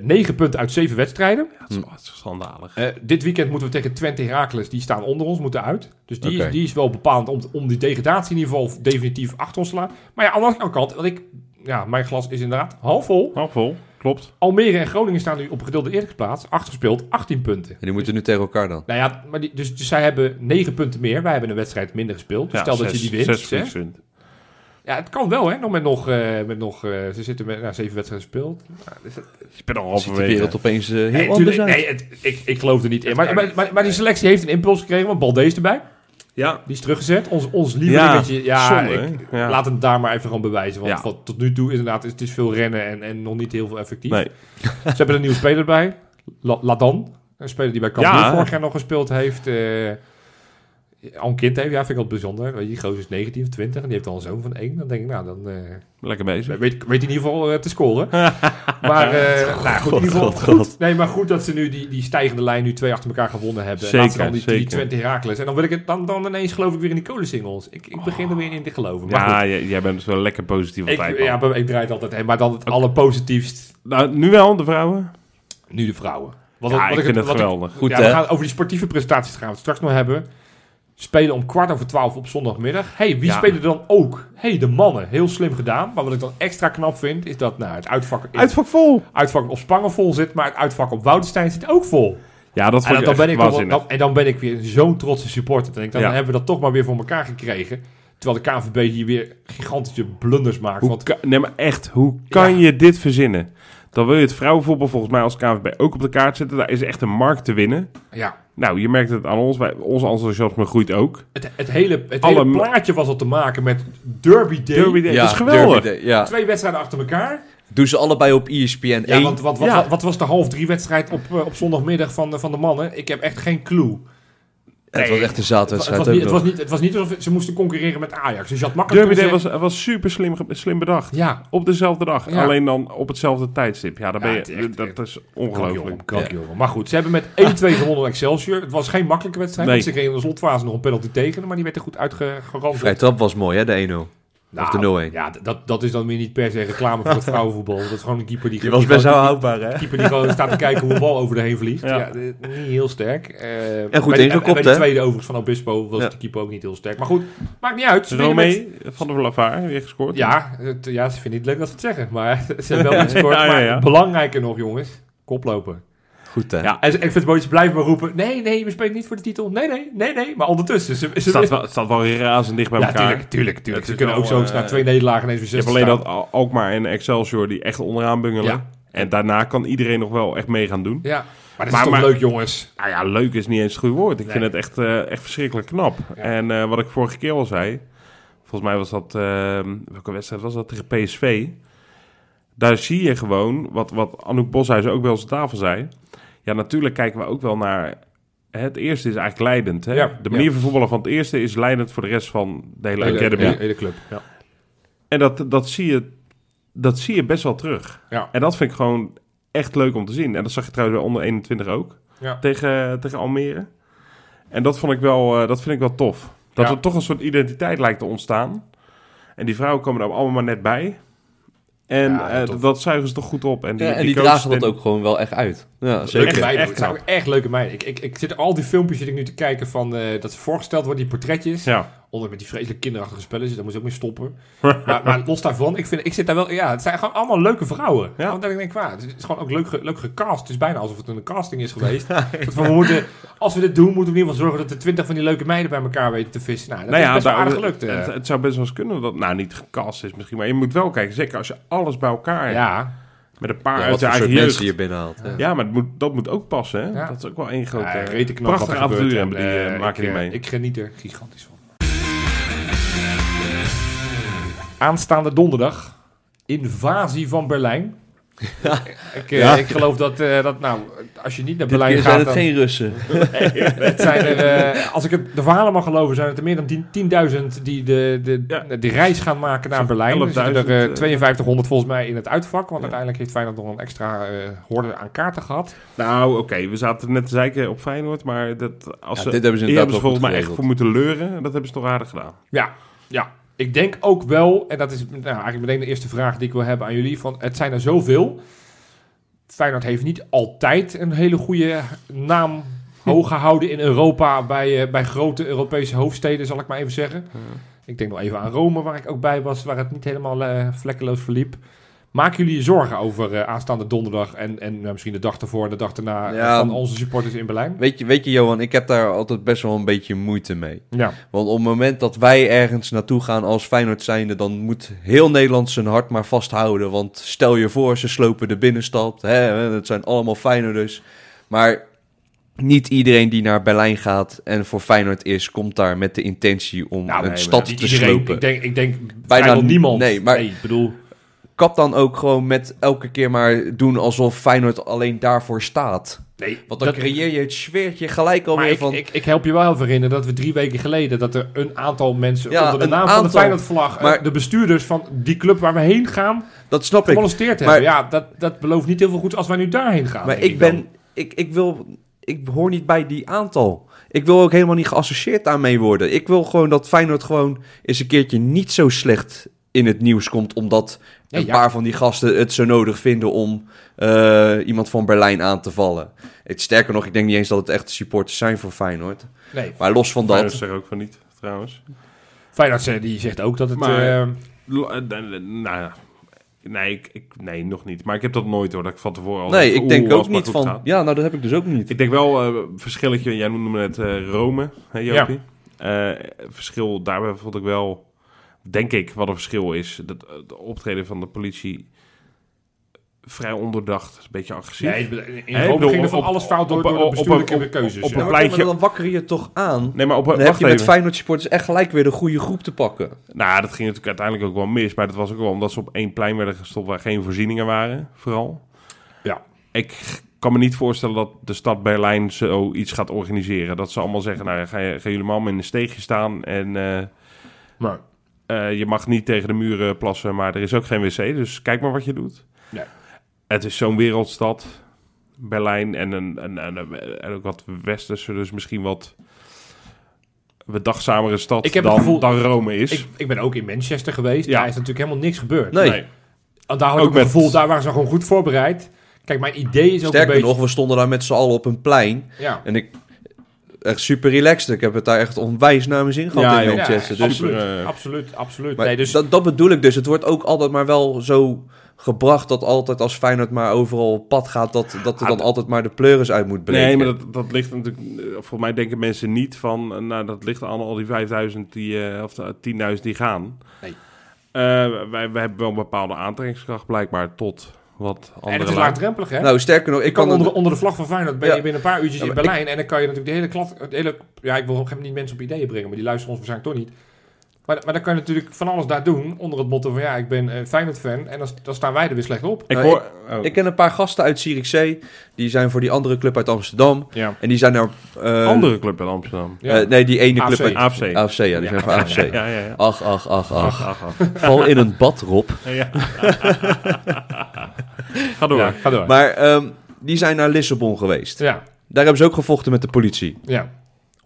negen punten uit zeven wedstrijden. Dat is schandalig. Eh, dit weekend moeten we tegen Twente Heracles, die staan onder ons, moeten uit. Dus die, is, die is wel bepalend om, om die degradatie in ieder geval definitief achter ons te laten. Maar ja, aan de andere kant, want ik, ja, mijn glas is inderdaad half vol. Half vol, klopt. Almere en Groningen staan nu op een gedeelde eerste plaats, acht gespeeld, 18 punten. En die moeten nu tegen elkaar dan. Nou ja, maar die, dus, dus zij hebben negen punten meer. Wij hebben een wedstrijd minder gespeeld. Dus Ja, stel dat je die wint. Zes hè? punten. Ja, het kan wel, hè? Nog met nog, eh, met nog eh, ze zitten met nou, zeven wedstrijden gespeeld. Nou, dus het- bent al de wereld opeens eh, heel nee, anders tuurlijk, uit. nee het, ik, ik geloof er niet in. Maar, maar, maar, maar die selectie heeft een impuls gekregen, want Balde is erbij. Ja, Die is teruggezet. Ons, ons lievelingetje. Ja, zonde, ik? Ja. laat hem daar maar even gewoon bewijzen. Want Ja. wat tot nu toe inderdaad, is, het is veel rennen en, en nog niet heel veel effectief. nee. Ze hebben een nieuwe speler bij. La, Ladan. Een speler die bij Cambuur Ja. vorig jaar nog gespeeld heeft. Al een kind heeft. Ja, vind ik wel bijzonder. Weet je, die gozer is 19 of 20 en die heeft al een zoon van 1. Dan denk ik, nou, dan eh, Lekker bezig. weet, weet hij in ieder geval eh, te scoren. maar eh, nou, goed, in ieder geval God, goed. God. Nee, maar goed dat ze nu die, die stijgende lijn nu twee achter elkaar gewonnen hebben. Zeker, Laten dan die, die zeker. Twente Heracles. En dan, wil ik het, dan, dan ineens geloof ik weer in die kolensingles. Ik, ik begin er weer in te geloven. Maar Ja, jij, jij bent wel lekker positief ik, altijd. ja, ik draai het altijd heen. Maar dan het allerpositiefst, Nou, nu wel, de vrouwen. nu de vrouwen. Wat, Ja, ik vind het wat geweldig. Goed, ja, we gaan over die sportieve presentaties gaan we het straks nog hebben. Spelen om kwart over twaalf op zondagmiddag. hey, wie Ja. spelen er dan ook? hey, de mannen. Heel slim gedaan. Maar wat ik dan extra knap vind, is dat nou, het uitvak, in, Uitvak vol. uitvak op Spangen vol zit, maar het uitvak op Woudenstein zit ook vol. Ja, dat En vond dan, ik dan ben echt ik wel- dan, en dan ben ik weer zo'n trotse supporter. Dan, denk ik, dan Ja. hebben we dat toch maar weer voor elkaar gekregen. Terwijl de KNVB hier weer gigantische blunders maakt. Hoe Want kan- nee, maar echt, hoe kan Ja. je dit verzinnen? Dan wil je het vrouwenvoetbal volgens mij als KNVB ook op de kaart zetten. Daar is echt een markt te winnen. ja, Nou, je merkt het aan ons. Wij, ons enthousiasme groeit ook. het, het, hele, het Alle hele plaatje was al te maken met Derby Day. Derby Day, dat is geweldig. Derby Day, ja. Twee wedstrijden achter elkaar. Doen ze allebei op ESPN 1. Ja, want wat, wat, Ja. wat, wat was de half drie wedstrijd op, eh, op zondagmiddag van de, van de mannen? Ik heb echt geen clue. Het was echt een Het, zaadwedstrijd was het, was niet, het was niet alsof ze moesten concurreren met Ajax. Dus je had makkelijk Derby Day was, was super slim, slim bedacht. Ja, Op dezelfde dag. Ja. Alleen dan op hetzelfde tijdstip. Ja, Ja, ben het je, echt- dat is ongelooflijk. Maar goed, ze hebben met 1-2 gewonnen Excelsior. Het was geen makkelijke wedstrijd. Nee. Ze kregen in de slotfase nog een penalty tegen, maar die werd er goed uitgeramd. Vrij trap was mooi, hè, de 1-0. Of de 0-1. Ja, d- dat, dat is dan weer niet per se reclame voor het vrouwenvoetbal. Dat is gewoon een keeper die... Die was die best wel gewoon- houdbaar, hè? Een keeper die gewoon staat te kijken hoe een bal over de heen vliegt. Ja. Ja. dit- niet heel sterk. Eh, En goed bij, ingekopt, Bij de hè? tweede overigens van Obispo was Ja. de keeper ook niet heel sterk. Maar goed, maakt niet uit. Ze met- Romee van de Lavaar weer gescoord. Ja, het, ja, ze vinden het niet leuk dat ze het zeggen. Maar ze hebben wel iets gescoord. Ja, ja, Maar ja. belangrijker nog, jongens. Koploper. Goed, hè? Ja. En en Fitz Boys blijven maar roepen... Nee, nee, we spelen niet voor de titel. Nee, nee, nee, nee. Maar ondertussen... Ze, Het ze, staat wel, het staat wel razend dicht bij ja, elkaar. tuurlijk, tuurlijk, tuurlijk. Het Ze kunnen ook zo eh, na twee nederlagen ineens weer Je hebt zes alleen dat Al- Alkmaar en Excelsior die echt onderaan bungelen. Ja. En daarna kan iedereen nog wel echt mee gaan doen. Ja, maar dat is Maar- toch maar- leuk, jongens. Nou ja, leuk is niet eens het goede woord. Ik Nee. vind het echt, eh, echt verschrikkelijk knap. Ja. En eh, wat ik vorige keer al zei... Volgens mij was dat... eh, welke wedstrijd was dat? Tegen PSV. Daar zie je gewoon... Wat, wat Anouk Boshuis ook wel eens aan tafel zei. Ja, natuurlijk kijken we ook wel naar... Het eerste is eigenlijk leidend. Hè? Ja, de manier ja. van voetballen van het eerste is leidend voor de rest van de hele Hele, academy. hele, hele club. Ja. En dat, dat, zie je, dat zie je best wel terug. Ja. En dat vind ik gewoon echt leuk om te zien. En dat zag je trouwens bij onder 21 ook. Ja. Tegen, tegen Almere. En dat, vond ik wel, eh, dat vind ik wel tof. Dat Ja. er toch een soort identiteit lijkt te ontstaan. En die vrouwen komen er allemaal maar net bij. En Ja, eh, dat zuigen ze toch goed op. En die, Ja, en die dragen dat en- ook gewoon wel echt uit. Ja, Leuke zeker. meiden. echt ook echt leuke meiden. Ik, ik, ik zit al die filmpjes zit ik nu te kijken van eh, dat ze voorgesteld worden, die portretjes. Ja. Onder met die vreselijk kinderachtige spellen, dus daar moet je ook mee stoppen. maar, maar los daarvan, ik, vind, ik zit daar wel... Ja, het zijn gewoon allemaal leuke vrouwen. Ja. Want dan denk ik, waar, het is gewoon ook leuk, ge- leuk gecast. Het is bijna alsof het een casting is geweest. Dat we, we moeten, als we dit doen, moeten we in ieder geval zorgen dat er twintig van die leuke meiden bij elkaar weten te vissen. Nou, dat Nou is best daar- aardig gelukt. eh. het, het zou best wel eens kunnen dat... Nou, niet gecast is misschien. Maar je moet wel kijken. Zeker als je alles bij elkaar hebt. ja, Met een paar Ja, uit wat je voor soort eigen mensen je binnenhaalt. Ja. Ja, maar het moet, dat moet ook passen. Hè? Ja. Dat is ook wel één grote... ja, prachtige avontuur hebben En, die eh, eh, maken ik, die mee. Ik geniet er gigantisch van. Aanstaande donderdag, invasie van Berlijn. ik, eh, Ja. ik geloof dat, eh, dat, nou, als je niet naar Dit Berlijn keer gaat, zijn het dan, geen Russen. het zijn er, eh, als ik het, de verhalen mag geloven, zijn het er meer dan 10 10.000 die de, de, Ja. de reis gaan maken naar Berlijn. Er 11.000, er eh, eh, 5200 volgens mij in het uitvak, want Ja. uiteindelijk heeft Feyenoord nog een extra eh horde aan kaarten gehad. Nou, oké, we zaten net te zeiken op Feyenoord, maar dat, als Ja, ze, dit hebben ze hebben ze volgens mij echt voor moeten leuren. en Dat hebben ze toch aardig gedaan. Ja, ja. Ik denk ook wel, en dat is nou, eigenlijk meteen de eerste vraag die ik wil hebben aan jullie, van het zijn er zoveel. Feyenoord heeft niet altijd een hele goede naam hoog gehouden in Europa bij, eh, bij grote Europese hoofdsteden, zal ik maar even zeggen. Ik denk nog even aan Rome, waar ik ook bij was, waar het niet helemaal eh, vlekkeloos verliep. Maken jullie je zorgen over eh, aanstaande donderdag en, en nou, misschien de dag ervoor en de dag erna eh, Ja. van onze supporters in Berlijn? Weet je, weet je, Johan, ik heb daar altijd best wel een beetje moeite mee. Ja, Want op het moment dat wij ergens naartoe gaan als Feyenoord zijnde, dan moet heel Nederland zijn hart maar vasthouden. Want stel je voor, ze slopen de binnenstad. Hè, het zijn allemaal Feyenoorders. Maar niet iedereen die naar Berlijn gaat en voor Feyenoord is, komt daar met de intentie om Nou, een nee, stad te iedereen, slopen. Ik denk, ik denk Bijna niemand. nee, maar- ik bedoel... Kap dan ook gewoon met elke keer maar doen alsof Feyenoord alleen daarvoor staat. Nee, Want dan dat- creëer je het sfeertje gelijk alweer ik, van... ik, ik help je wel herinneren dat we drie weken geleden... dat er een aantal mensen Ja, onder de naam van de. Feyenoord-vlag... eh, Maar- de bestuurders van die club waar we heen gaan... dat snap ik. Maar- hebben. Ja, dat, dat belooft niet heel veel goeds als wij nu daarheen gaan. Maar ik dan. ben, ik, ik wil, ik hoor niet bij die aantal. Ik wil ook helemaal niet geassocieerd daarmee worden. Ik wil gewoon dat Feyenoord gewoon eens een keertje niet zo slecht in het nieuws komt, omdat een ja. paar van die gasten het zo nodig vinden om eh, iemand van Berlijn aan te vallen. Het, sterker nog, ik denk niet eens dat het echt supporters zijn voor Feyenoord. Nee, Maar los van Feyenoord dat, zegt ook van niet, trouwens. Feyenoord die zegt ook dat het... Maar- eh, eh, nou ja. Nee, ik, ik, nee, nog niet. Maar ik heb dat nooit hoor, dat ik van tevoren al nee, ik denk ook niet van. gaat. Ja, nou dat heb ik dus ook niet. Ik denk wel eh verschilletje, jij noemde het eh, Rome, hè Jopie? Eh, verschil, daarbij vond ik wel, denk ik, wat een verschil is. Dat eh, de optreden van de politie vrij onderdacht, een beetje agressief. nee, in Rome bedoel, ging er van op- alles fout door, op- door de op- op- bestuurlijke op- keuzes. op een Ja, pleintje- maar dan wakker je toch aan. Nee, maar op, Dan heb je met. Feyenoord supporters echt gelijk weer de goede groep te pakken. Nou, dat ging natuurlijk uiteindelijk ook wel mis. Maar dat was ook wel omdat ze op één plein werden gestopt waar geen voorzieningen waren, vooral. Ja. Ik kan me niet voorstellen dat de stad Berlijn zoiets gaat organiseren. Dat ze allemaal zeggen, nou ja, ga je, gaan jullie allemaal in een steegje staan en eh, Maar, eh, je mag niet tegen de muren plassen, maar er is ook geen wc. Dus kijk maar wat je doet. Nee. Het is zo'n wereldstad, Berlijn en, een, en, en, en ook wat westerse, dus misschien wat bedachtzamere stad Ik heb het dan, gevoel- dan Rome is. Ik, ik ben ook in Manchester geweest. Ja. Daar is natuurlijk helemaal niks gebeurd. Nee. Nee. Daar had Ook ik het met- gevoel, daar waren ze gewoon goed voorbereid. Kijk, mijn idee is ook Sterker een beetje... nog, we stonden daar met z'n allen op een plein. Ja, En ik... Echt super relaxed. Ik heb het daar echt onwijs naar mijn zin gehad Ja, in. Manchester. ja, dus, absoluut, eh, absoluut, absoluut. maar Nee, dus, dat, dat bedoel ik dus. Het wordt ook altijd maar wel zo gebracht dat altijd als Feyenoord maar overal op pad gaat, dat, dat er dan Ah, altijd maar de pleuris uit moet breken. Nee, maar dat, dat ligt natuurlijk... eh, Volgens mij denken mensen niet van... eh, Nou, dat ligt aan al die 5000 die... eh, of de 10.000 die gaan. Nee. Eh, wij, wij hebben wel een bepaalde aantrekkingskracht blijkbaar tot wat andere en het is laagdrempelig, hè? Nou, sterker nog, ik kan kan... onder, een- onder de vlag van Feyenoord ben je binnen een paar uurtjes Ja, in Berlijn. En dan kan je natuurlijk de hele klad... De hele, ja, ik wil op niet mensen op ideeën brengen, maar die luisteren ons waarschijnlijk toch niet. Maar, maar dan kan je natuurlijk van alles daar doen onder het motto van... Ja, ik ben een Feyenoord-fan en dan, dan staan wij er weer slecht op. Ik Nou, hoor... oh. Ik ken een paar gasten uit Zierikzee. Die zijn voor die andere club uit Amsterdam. Ja. En die zijn nou... eh, andere club in Amsterdam. Ja. eh, nee, die ene AFC. club uit... AFC. AFC, ja. Die zijn van AFC. Ja, ja, ja. Ach, ach, ach, ach. Ach, ach, ach. Val in een bad, Rob. Ja. Ga door. Ja, ga door. Maar ehm, die zijn naar Lissabon geweest. ja, Daar hebben ze ook gevochten met de politie. ja.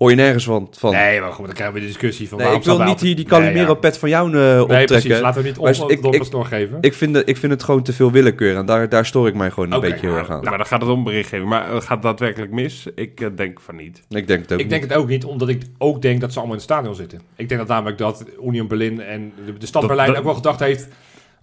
Hoor je nergens van. van. Nee, maar goed, dan krijgen we de discussie van... Nee, waarom ik wil niet hier die Calimero-pet van jou eh, ja. optrekken. Nee, precies. Laten we niet het doorgeven. Ik vind, het, ik vind het gewoon te veel willekeur. En daar, daar stoor ik mij gewoon een beetje heel ja, erg aan. Nou, maar dan gaat het om berichtgeving. Maar eh, gaat het daadwerkelijk mis? Ik eh, denk van niet. Ik denk het ook Ik denk niet. het ook niet, omdat ik ook denk dat ze allemaal in het stadion zitten. Ik denk dat namelijk dat Union Berlin en de, de stad Dat- Berlijn dat- ook wel gedacht heeft...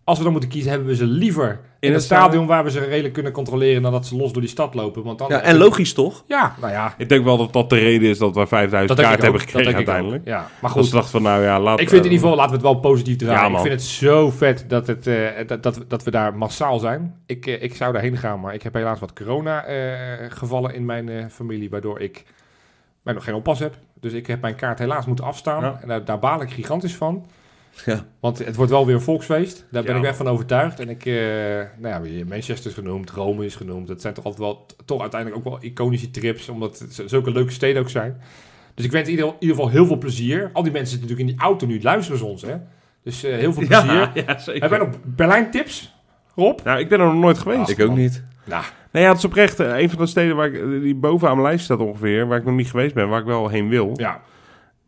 als we dan moeten kiezen, hebben we ze liever in, het het stadion... waar we ze redelijk kunnen controleren... dan dat ze los door die stad lopen. Want dan Ja, en logisch toch? Ja, nou ja. Ik denk wel dat dat de reden is dat wij 5000 Dat denk ik kaarten ook. hebben gekregen uiteindelijk. Ja, maar goed. ze dachten van, nou ja, laat... Ik vind in eh, ieder geval, laten we het wel positief draaien. Ja, ik vind het zo vet dat, het, eh, dat, dat, we- dat we daar massaal zijn. Ik, eh, ik zou daarheen gaan, maar ik heb helaas wat corona-gevallen in mijn eh, familie, waardoor ik mij nog geen oppas heb. Dus ik heb mijn kaart helaas moeten afstaan. Ja. En daar, daar baal ik gigantisch van. Ja. Want het wordt wel weer een volksfeest. Daar ben Ja. ik echt van overtuigd. En ik, eh, nou ja, Manchester is genoemd, Rome is genoemd. Dat zijn toch altijd wel, toch uiteindelijk ook wel iconische trips, omdat het zulke leuke steden ook zijn. Dus ik wens in ieder, in ieder geval heel veel plezier. Al die mensen zitten natuurlijk in die auto nu, luisteren ze ons, hè. Dus eh, heel veel plezier. Ja, ja, zeker. Hebben wij nog Berlijn tips, Rob? Nou, ik ben er nog nooit geweest. Ik ook niet. Nou, Nee, ja, het is oprecht eh, een van de steden waar ik, die bovenaan mijn lijst staat ongeveer, waar ik nog niet geweest ben, waar ik wel heen wil. ja.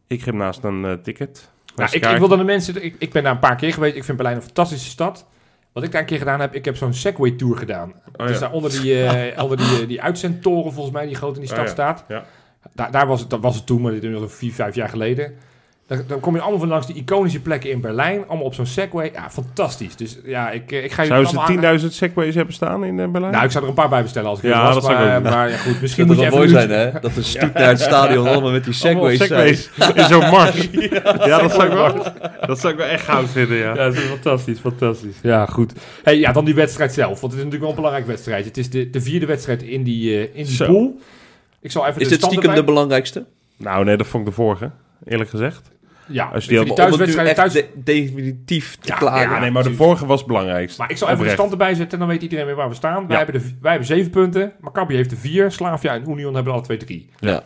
Ik geef naast een eh, ticket. Nou, ik, ik wil dan de mensen... Ik, ik ben daar een paar keer geweest. Ik vind Berlijn een fantastische stad. Wat ik daar een keer gedaan heb, ik heb zo'n Segway Tour gedaan. Oh, dus ja. daar onder die, eh, onder die, eh, die uitzendtoren, volgens mij, die groot in die Oh, stad ja. staat. Ja. Daar, daar was het, dat was het toen, maar dit is nog vier, vijf jaar geleden. Dan, dan kom je allemaal van langs die iconische plekken in Berlijn. Allemaal op zo'n Segway. Ja, fantastisch. Dus ja, ik, eh, ik ga je Zouden allemaal ze 10.000 segways hebben staan in eh, Berlijn? Nou, ik zou er een paar bij bestellen als ik Ja, er was. dat zou ik maar, ook maar ja, goed, misschien Dat moet zou je wel even mooi zijn, hè? Dat een stoet naar het stadion allemaal met die segways zijn. in zo'n mars. ja, dat zou, ik wel, dat zou ik wel echt goud vinden, ja. Ja, dat is fantastisch, fantastisch. Ja, goed. Hey, ja, dan die wedstrijd zelf. Want het is natuurlijk wel een belangrijk wedstrijd. Het is de, de vierde wedstrijd in die, eh, in die Zo. pool. Ik zal even Is de dit stiekem de belangrijkste? Nou, nee, dat vond ik de vorige, eerlijk gezegd. Ja, als die die thuiswedstrijden thuis... de- definitief te Ja, klagen. Ja, nee, maar de vorige was het belangrijkst. Maar ik zal even de stand erbij zetten, dan weet iedereen weer waar we staan. Wij, hebben, de, wij hebben zeven punten. Maccabi heeft er vier. Slavia en Union hebben alle twee drie. Ja.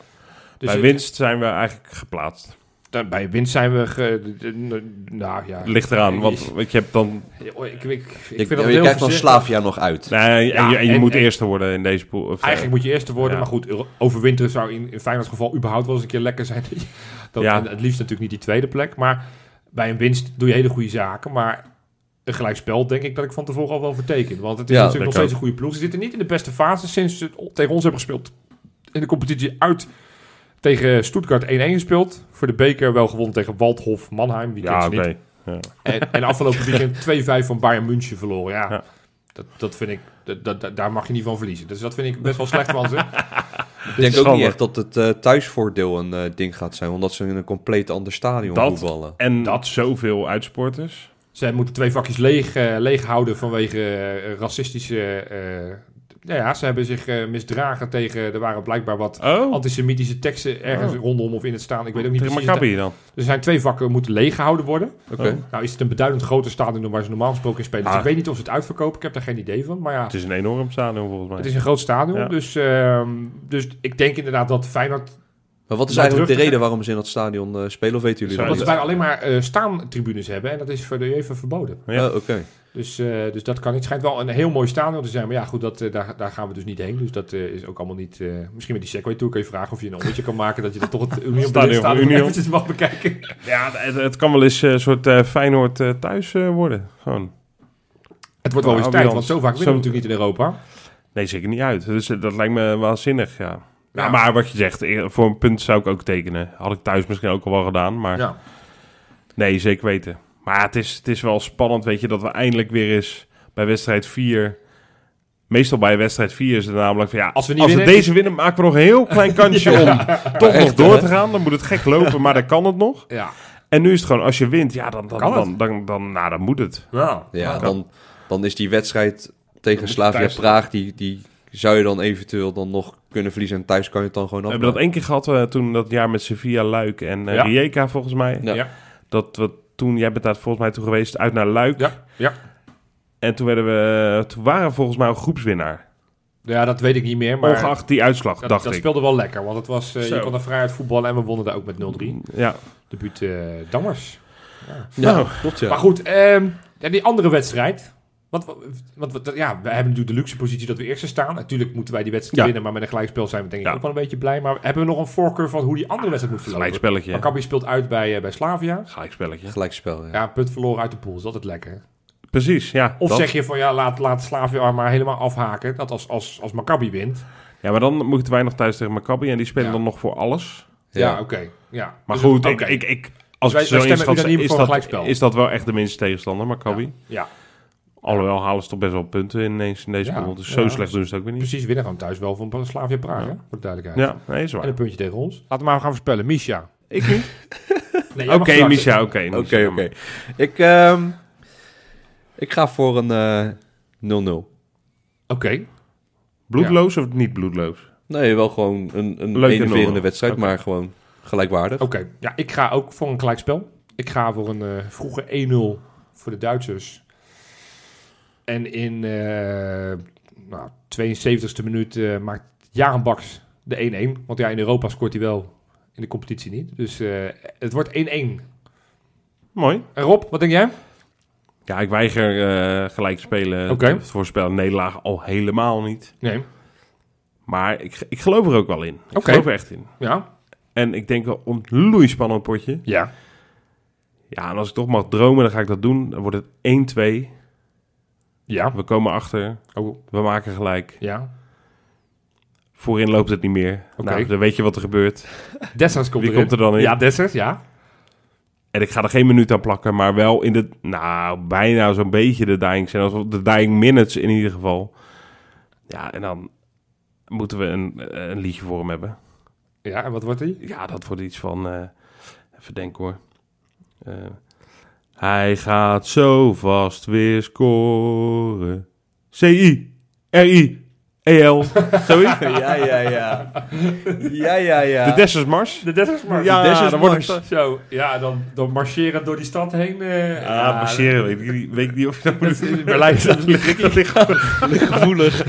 Dus Bij winst zijn we eigenlijk geplaatst. Dan- bij winst zijn we... Ge, nou ja... Het ligt eraan, want weet je, hebt dan... Ik, ik, ik, vind je dat heel krijgt dan voorzichtig. Slavia nog uit. Nee, en Ja, je, en je en- moet eerste worden in deze pool. Of, eh, Eigenlijk moet je eerste worden, Ja. maar goed, overwinteren zou in, in Feyenoord's geval überhaupt wel eens een keer lekker zijn. Dat, Ja. en Het liefst natuurlijk niet die tweede plek, maar bij een winst doe je hele goede zaken, maar een gelijkspel denk ik dat ik van tevoren al wel verteken. Want het is Ja, natuurlijk nog steeds een goede ploeg. Ze zitten niet in de beste fase sinds ze tegen ons hebben gespeeld in de competitie uit tegen Stuttgart 1-1 gespeeld. Voor de beker wel gewonnen tegen Waldhof Mannheim, wie Ja, kent oké. ze niet. Ja. En, en afgelopen weekend 2-5 van Bayern München verloren. Ja, Ja. Dat, dat vind ik, dat, daar mag je niet van verliezen. Dus dat vind ik best wel slecht van ze. Ik denk ook niet echt dat het eh, thuisvoordeel een eh, ding gaat zijn. Omdat ze in een compleet ander stadion Dat- voetballen. En Dat- zoveel uitsporters. Ze moeten twee vakjes leeg, eh, leeg houden vanwege eh, racistische... eh, nou ja, ze hebben zich eh, misdragen tegen... Er waren blijkbaar wat Oh, antisemitische teksten ergens Oh. rondom of in het staan. Ik weet ook niet tegen precies. Maccabi dan. Er zijn twee vakken moeten leeg gehouden worden. Oké. Oh. Nou is het een beduidend groter stadion dan waar ze normaal gesproken in spelen. Dus Ah. ik weet niet of ze het uitverkopen. Ik heb daar geen idee van. Maar ja, Het is een enorm stadion volgens mij. het is een groot stadion. Ja. Dus, ehm, dus ik denk inderdaad dat Feyenoord Maar wat is Maar eigenlijk de reden waarom ze in dat stadion eh, spelen? Of weten jullie dat Omdat ze bijna alleen maar eh staantribunes hebben. En dat is voor de UEFA verboden. Ja. Oh, Oké. Dus, eh, dus dat kan niet. Het schijnt wel een heel mooi stadion te zijn. Maar ja, goed, dat, eh, daar, daar gaan we dus niet heen. Dus dat eh, is ook allemaal niet... misschien met die Segway Tour kun je vragen of je een ommetje kan maken... dat je dan toch het Union Stadion eventjes mag bekijken. Ja, het, het kan wel eens een soort Feyenoord thuis worden. Gewoon. Het wordt wel eens tijd, want zo vaak winnen we natuurlijk niet in Europa. Nee, zeker niet uit. Dus dat lijkt me waanzinnig, ja. Ja. Ja, maar wat je zegt, voor een punt zou ik ook tekenen. Had ik thuis misschien ook al wel gedaan, maar Ja. nee, zeker weten. Maar het is, het is wel spannend, weet je, dat we eindelijk weer eens bij wedstrijd 4... Meestal bij wedstrijd 4 is het namelijk van ja, Als we niet als we winnen, deze winnen, maken we nog een heel klein kansje om toch nog door te gaan. Dan moet het gek lopen, maar dan kan het nog. Ja. En nu is het gewoon, als je wint, ja, dan, dan, Kan dan, dan, dan, nou, dan moet het. Ja. Dan, dan is die wedstrijd tegen Slavia Praag, die, die zou je dan eventueel dan nog kunnen verliezen. En thuis kan je het dan gewoon We af. hebben dat één keer gehad eh, toen dat jaar met Sevilla, Luik en eh Ja. Rijeka volgens mij. Ja. Ja. Dat we toen, jij bent daar volgens mij toe geweest, uit naar Luik. Ja, ja. En toen, werden we, toen waren we volgens mij een groepswinnaar. Ja, dat weet ik niet meer, maar Ongeacht die uitslag, dat, dacht dat ik. speelde wel lekker. Want het was, eh, je kon er vrij uit voetballen en we wonnen daar ook met 0-3. Ja. Debuut eh Dammers. Ja, Nou, klopt ja. Maar goed, ehm, ja, die andere wedstrijd. Want, want, want ja, we hebben natuurlijk de luxe positie dat we eerste staan. Natuurlijk moeten wij die wedstrijd Ja. winnen, maar met een gelijkspel zijn we denk ik Ja. ook wel een beetje blij. Maar hebben we nog een voorkeur van hoe die andere wedstrijd moet verlopen? Gelijkspelletje. Maccabi speelt uit bij, eh, bij Slavia. Gelijkspelletje. Gelijkspel, ja. Ja, punt verloren uit de pool. Dat is altijd lekker. Precies, ja. Of dat. zeg je van ja, laat, laat Slavia maar helemaal afhaken. Dat als, als, als Maccabi wint. Ja, maar dan moeten wij nog thuis tegen Maccabi en die spelen Ja. dan nog voor alles. Ja, oké. Ja. Maar Dus- goed, oké. ik, ik, ik, als wij- ik wij zo stemmen voor een dat, gelijkspel. is dat wel echt de minste tegenstander, Maccabi. Ja, Alhoewel halen ze toch best wel punten ineens in deze Ja, pool. Dus ja. zo slecht doen ze het ook weer niet. precies. Winnen gewoon thuis wel van Slavia Praag, Ja. voor de duidelijkheid. Ja, nee, is En een puntje tegen ons. Laten we maar gaan voorspellen. Misha. Ik niet. Oké. Misha, oké. Oké, Misha. oké. Ik, ehm, ik ga voor een eh, 0-0. Oké. Bloedloos of niet bloedloos? Nee, wel gewoon een, een enerverende 0-0. wedstrijd, maar gewoon gelijkwaardig. Oké, ja, ik ga ook voor een gelijkspel. Ik ga voor een eh, vroege 1-0 voor de Duitsers. En in eh nou, 72e minuut eh, maakt Jaren Baks de 1-1. Want ja, in Europa scoort hij wel, in de competitie niet. Dus eh, het wordt 1-1. Mooi. En Rob, wat denk jij? Ja, ik weiger eh, gelijk te spelen. Oké. te voorspellen nederlaag al helemaal niet. Nee. Maar ik, ik geloof er ook wel in. Ik Oké. geloof er echt in. Ja? En ik denk wel een loeispannend potje. Ja. Ja, en als ik toch mag dromen, dan ga ik dat doen. Dan wordt het 1-2. Ja. We komen achter. Oh, We maken gelijk. ja. Voorin loopt het niet meer. Oké. Nou, dan weet je wat er gebeurt. Dessers komt Wie erin. komt er dan in? Ja, Dessers, ja. En ik ga er geen minuut aan plakken, maar wel in de... Nou, bijna zo'n beetje de dying zijn. Als de dying minutes in ieder geval. Ja, en dan moeten we een, een liedje voor hem hebben. Ja, en wat wordt hij? Ja, dat wordt iets van... eh, even denken hoor. Eh, hij gaat zo vast weer scoren. C-I-R-I-E-L. Zoiets? ja, ja, ja. Ja, ja, ja. De Dessers Mars. De Dessersmars. Ja, De Dessers dan wordt Mars. het... Zo, ja, dan, dan marcheren door die stad heen. eh, Ja, marcheren. Weet ik, niet- weet ik niet of je dat moet is in Berlijn. Dat ligt gevoelig.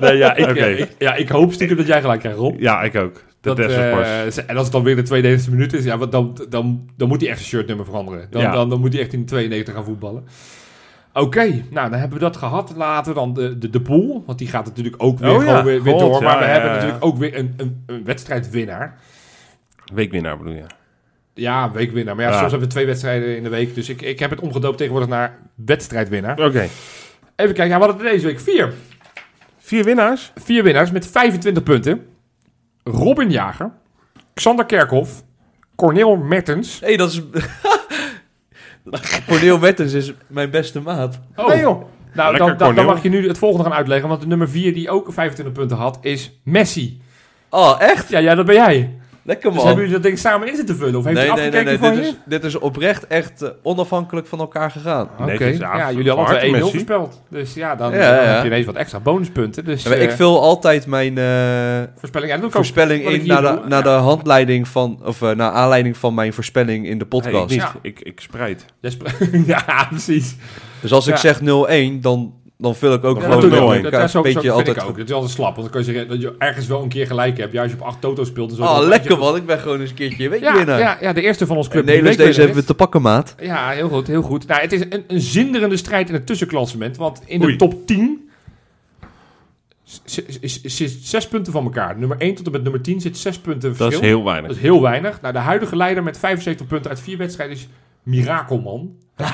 Nee, ja, ik, ja, ik hoop stiekem dat jij gelijk krijgt, Rob. Ja, ik ook. Dat, eh, en als het dan weer de 92e minuut is, ja, wat dan, dan, dan moet hij echt zijn shirtnummer veranderen. Dan, Ja. dan, dan moet hij echt in de 92 gaan voetballen. Oké, nou dan hebben we dat gehad. Laten we dan de, de, de pool, want die gaat natuurlijk ook weer, Oh ja, weer, weer God, door. Maar ja, we ja, hebben natuurlijk ook weer een, een, een wedstrijdwinnaar. Weekwinnaar bedoel je? Ja, weekwinnaar. Maar ja, soms hebben we twee wedstrijden in de week. Dus ik, ik heb het omgedoopt tegenwoordig naar wedstrijdwinnaar. Oké. Even kijken, ja, we hadden deze week vier. Vier winnaars? Vier winnaars met 25 punten. Robin Jager, Xander Kerkhoff, Cornel Mertens. Hé, hey, dat is... Corneel Wettens is mijn beste maat. Oh, Nee joh. nou, dan, dan, dan Cornel. mag je nu het volgende gaan uitleggen. Want de nummer 4 die ook 25 punten had, is Messi. Oh, echt? Ja, ja dat ben jij. Lekker Dus man. hebben jullie dat ding samen in zitten vullen? Of heeft nee, nee, nee, van Dit je? is, dit is oprecht echt eh, onafhankelijk van elkaar gegaan. Oké, ja, jullie hadden alle 1-0 Messi. voorspeld. Dus ja, dan, Ja, ja, dan ja. heb je ineens wat extra bonuspunten. Dus Ja, ik eh, vul altijd mijn eh, voorspelling, ja, ook. in naar de, naar de handleiding van... Of naar aanleiding van mijn voorspelling in de podcast. ik. Ik, ik spreid. Ja, precies. Dus als ik zeg 0-1, dan dan vul ik ook Ja, Ja, gewoon dat Dat, dat, zo, zo beetje vind altijd... ik ook. Het is altijd slap. Want dan kan je zeggen dat je ergens wel een keer gelijk hebt. Ja, als je op 8 toto speelt. Oh, lekker man. Ik ben gewoon eens een keertje weekje Ja, winnaar. ja, ja, de eerste van ons club. Week deze hebben we te pakken, maat. is. Ja, heel goed, heel goed. Nou, het is een, een zinderende strijd in het tussenklassement. Want in de top 10 s- s- is- is- zit zes punten van elkaar. Nummer 1 tot en met nummer 10 zit zes punten Dat verschil. is heel Dat weinig. is heel weinig. Nou, de huidige leider met 75 punten uit vier wedstrijden is Mirakelman.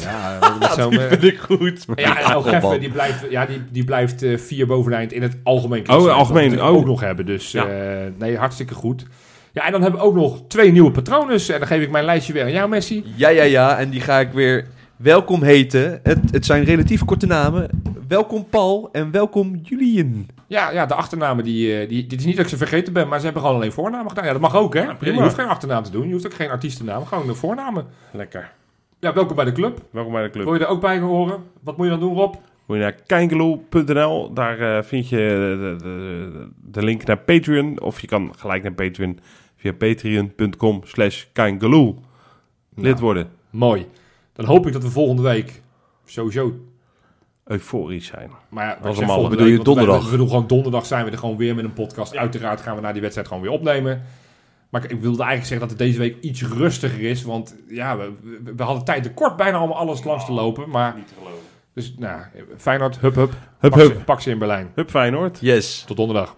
ja, dat is zo'n, Die vind ik goed. Ja, El Geffen, die blijft, ja, die, die blijft eh, vier boveneind in het algemeen Oh, algemeen, Dat we oh. ook nog hebben. Dus Ja. eh, nee, hartstikke goed. Ja, en dan hebben we ook nog twee nieuwe patronen. En dan geef ik mijn lijstje weer aan jou, Messi. Ja, ja, ja. En die ga ik weer welkom heten. Het, het zijn relatief korte namen. Welkom Paul en welkom Julian. Ja, ja de achternamen, die, eh, die, dit is niet dat ik ze vergeten ben, maar ze hebben gewoon alleen voornamen gedaan. Ja, dat mag ook, hè? je prima. hoeft geen achternaam te doen. Je hoeft ook geen artiestennaam, gewoon de voornamen. Lekker. Ja, welkom bij de club. Welkom bij de club. Wil je er ook bij horen? Wat moet je dan doen, Rob? Moet je naar kijkeloe.nl. Daar eh, vind je de, de, de link naar Patreon. Of je kan gelijk naar Patreon via patreon.com slash kijkeloe lid Nou, worden. Mooi. Dan hoop ik dat we volgende week sowieso Euforisch zijn. Maar ja, Als een malle. Bedoel je donderdag? We, doen gewoon donderdag zijn we er gewoon weer met een podcast. Uiteraard gaan we na die wedstrijd gewoon weer opnemen. Maar ik, wilde eigenlijk zeggen dat het deze week iets rustiger is. Want ja, we, we, we hadden tijd tekort bijna om alles langs te lopen. Maar, Niet te geloven. dus nou, Feyenoord, hup hup. Hup, pak, hup. Ze, pak ze in Berlijn. Hup Feyenoord. Yes. Tot donderdag.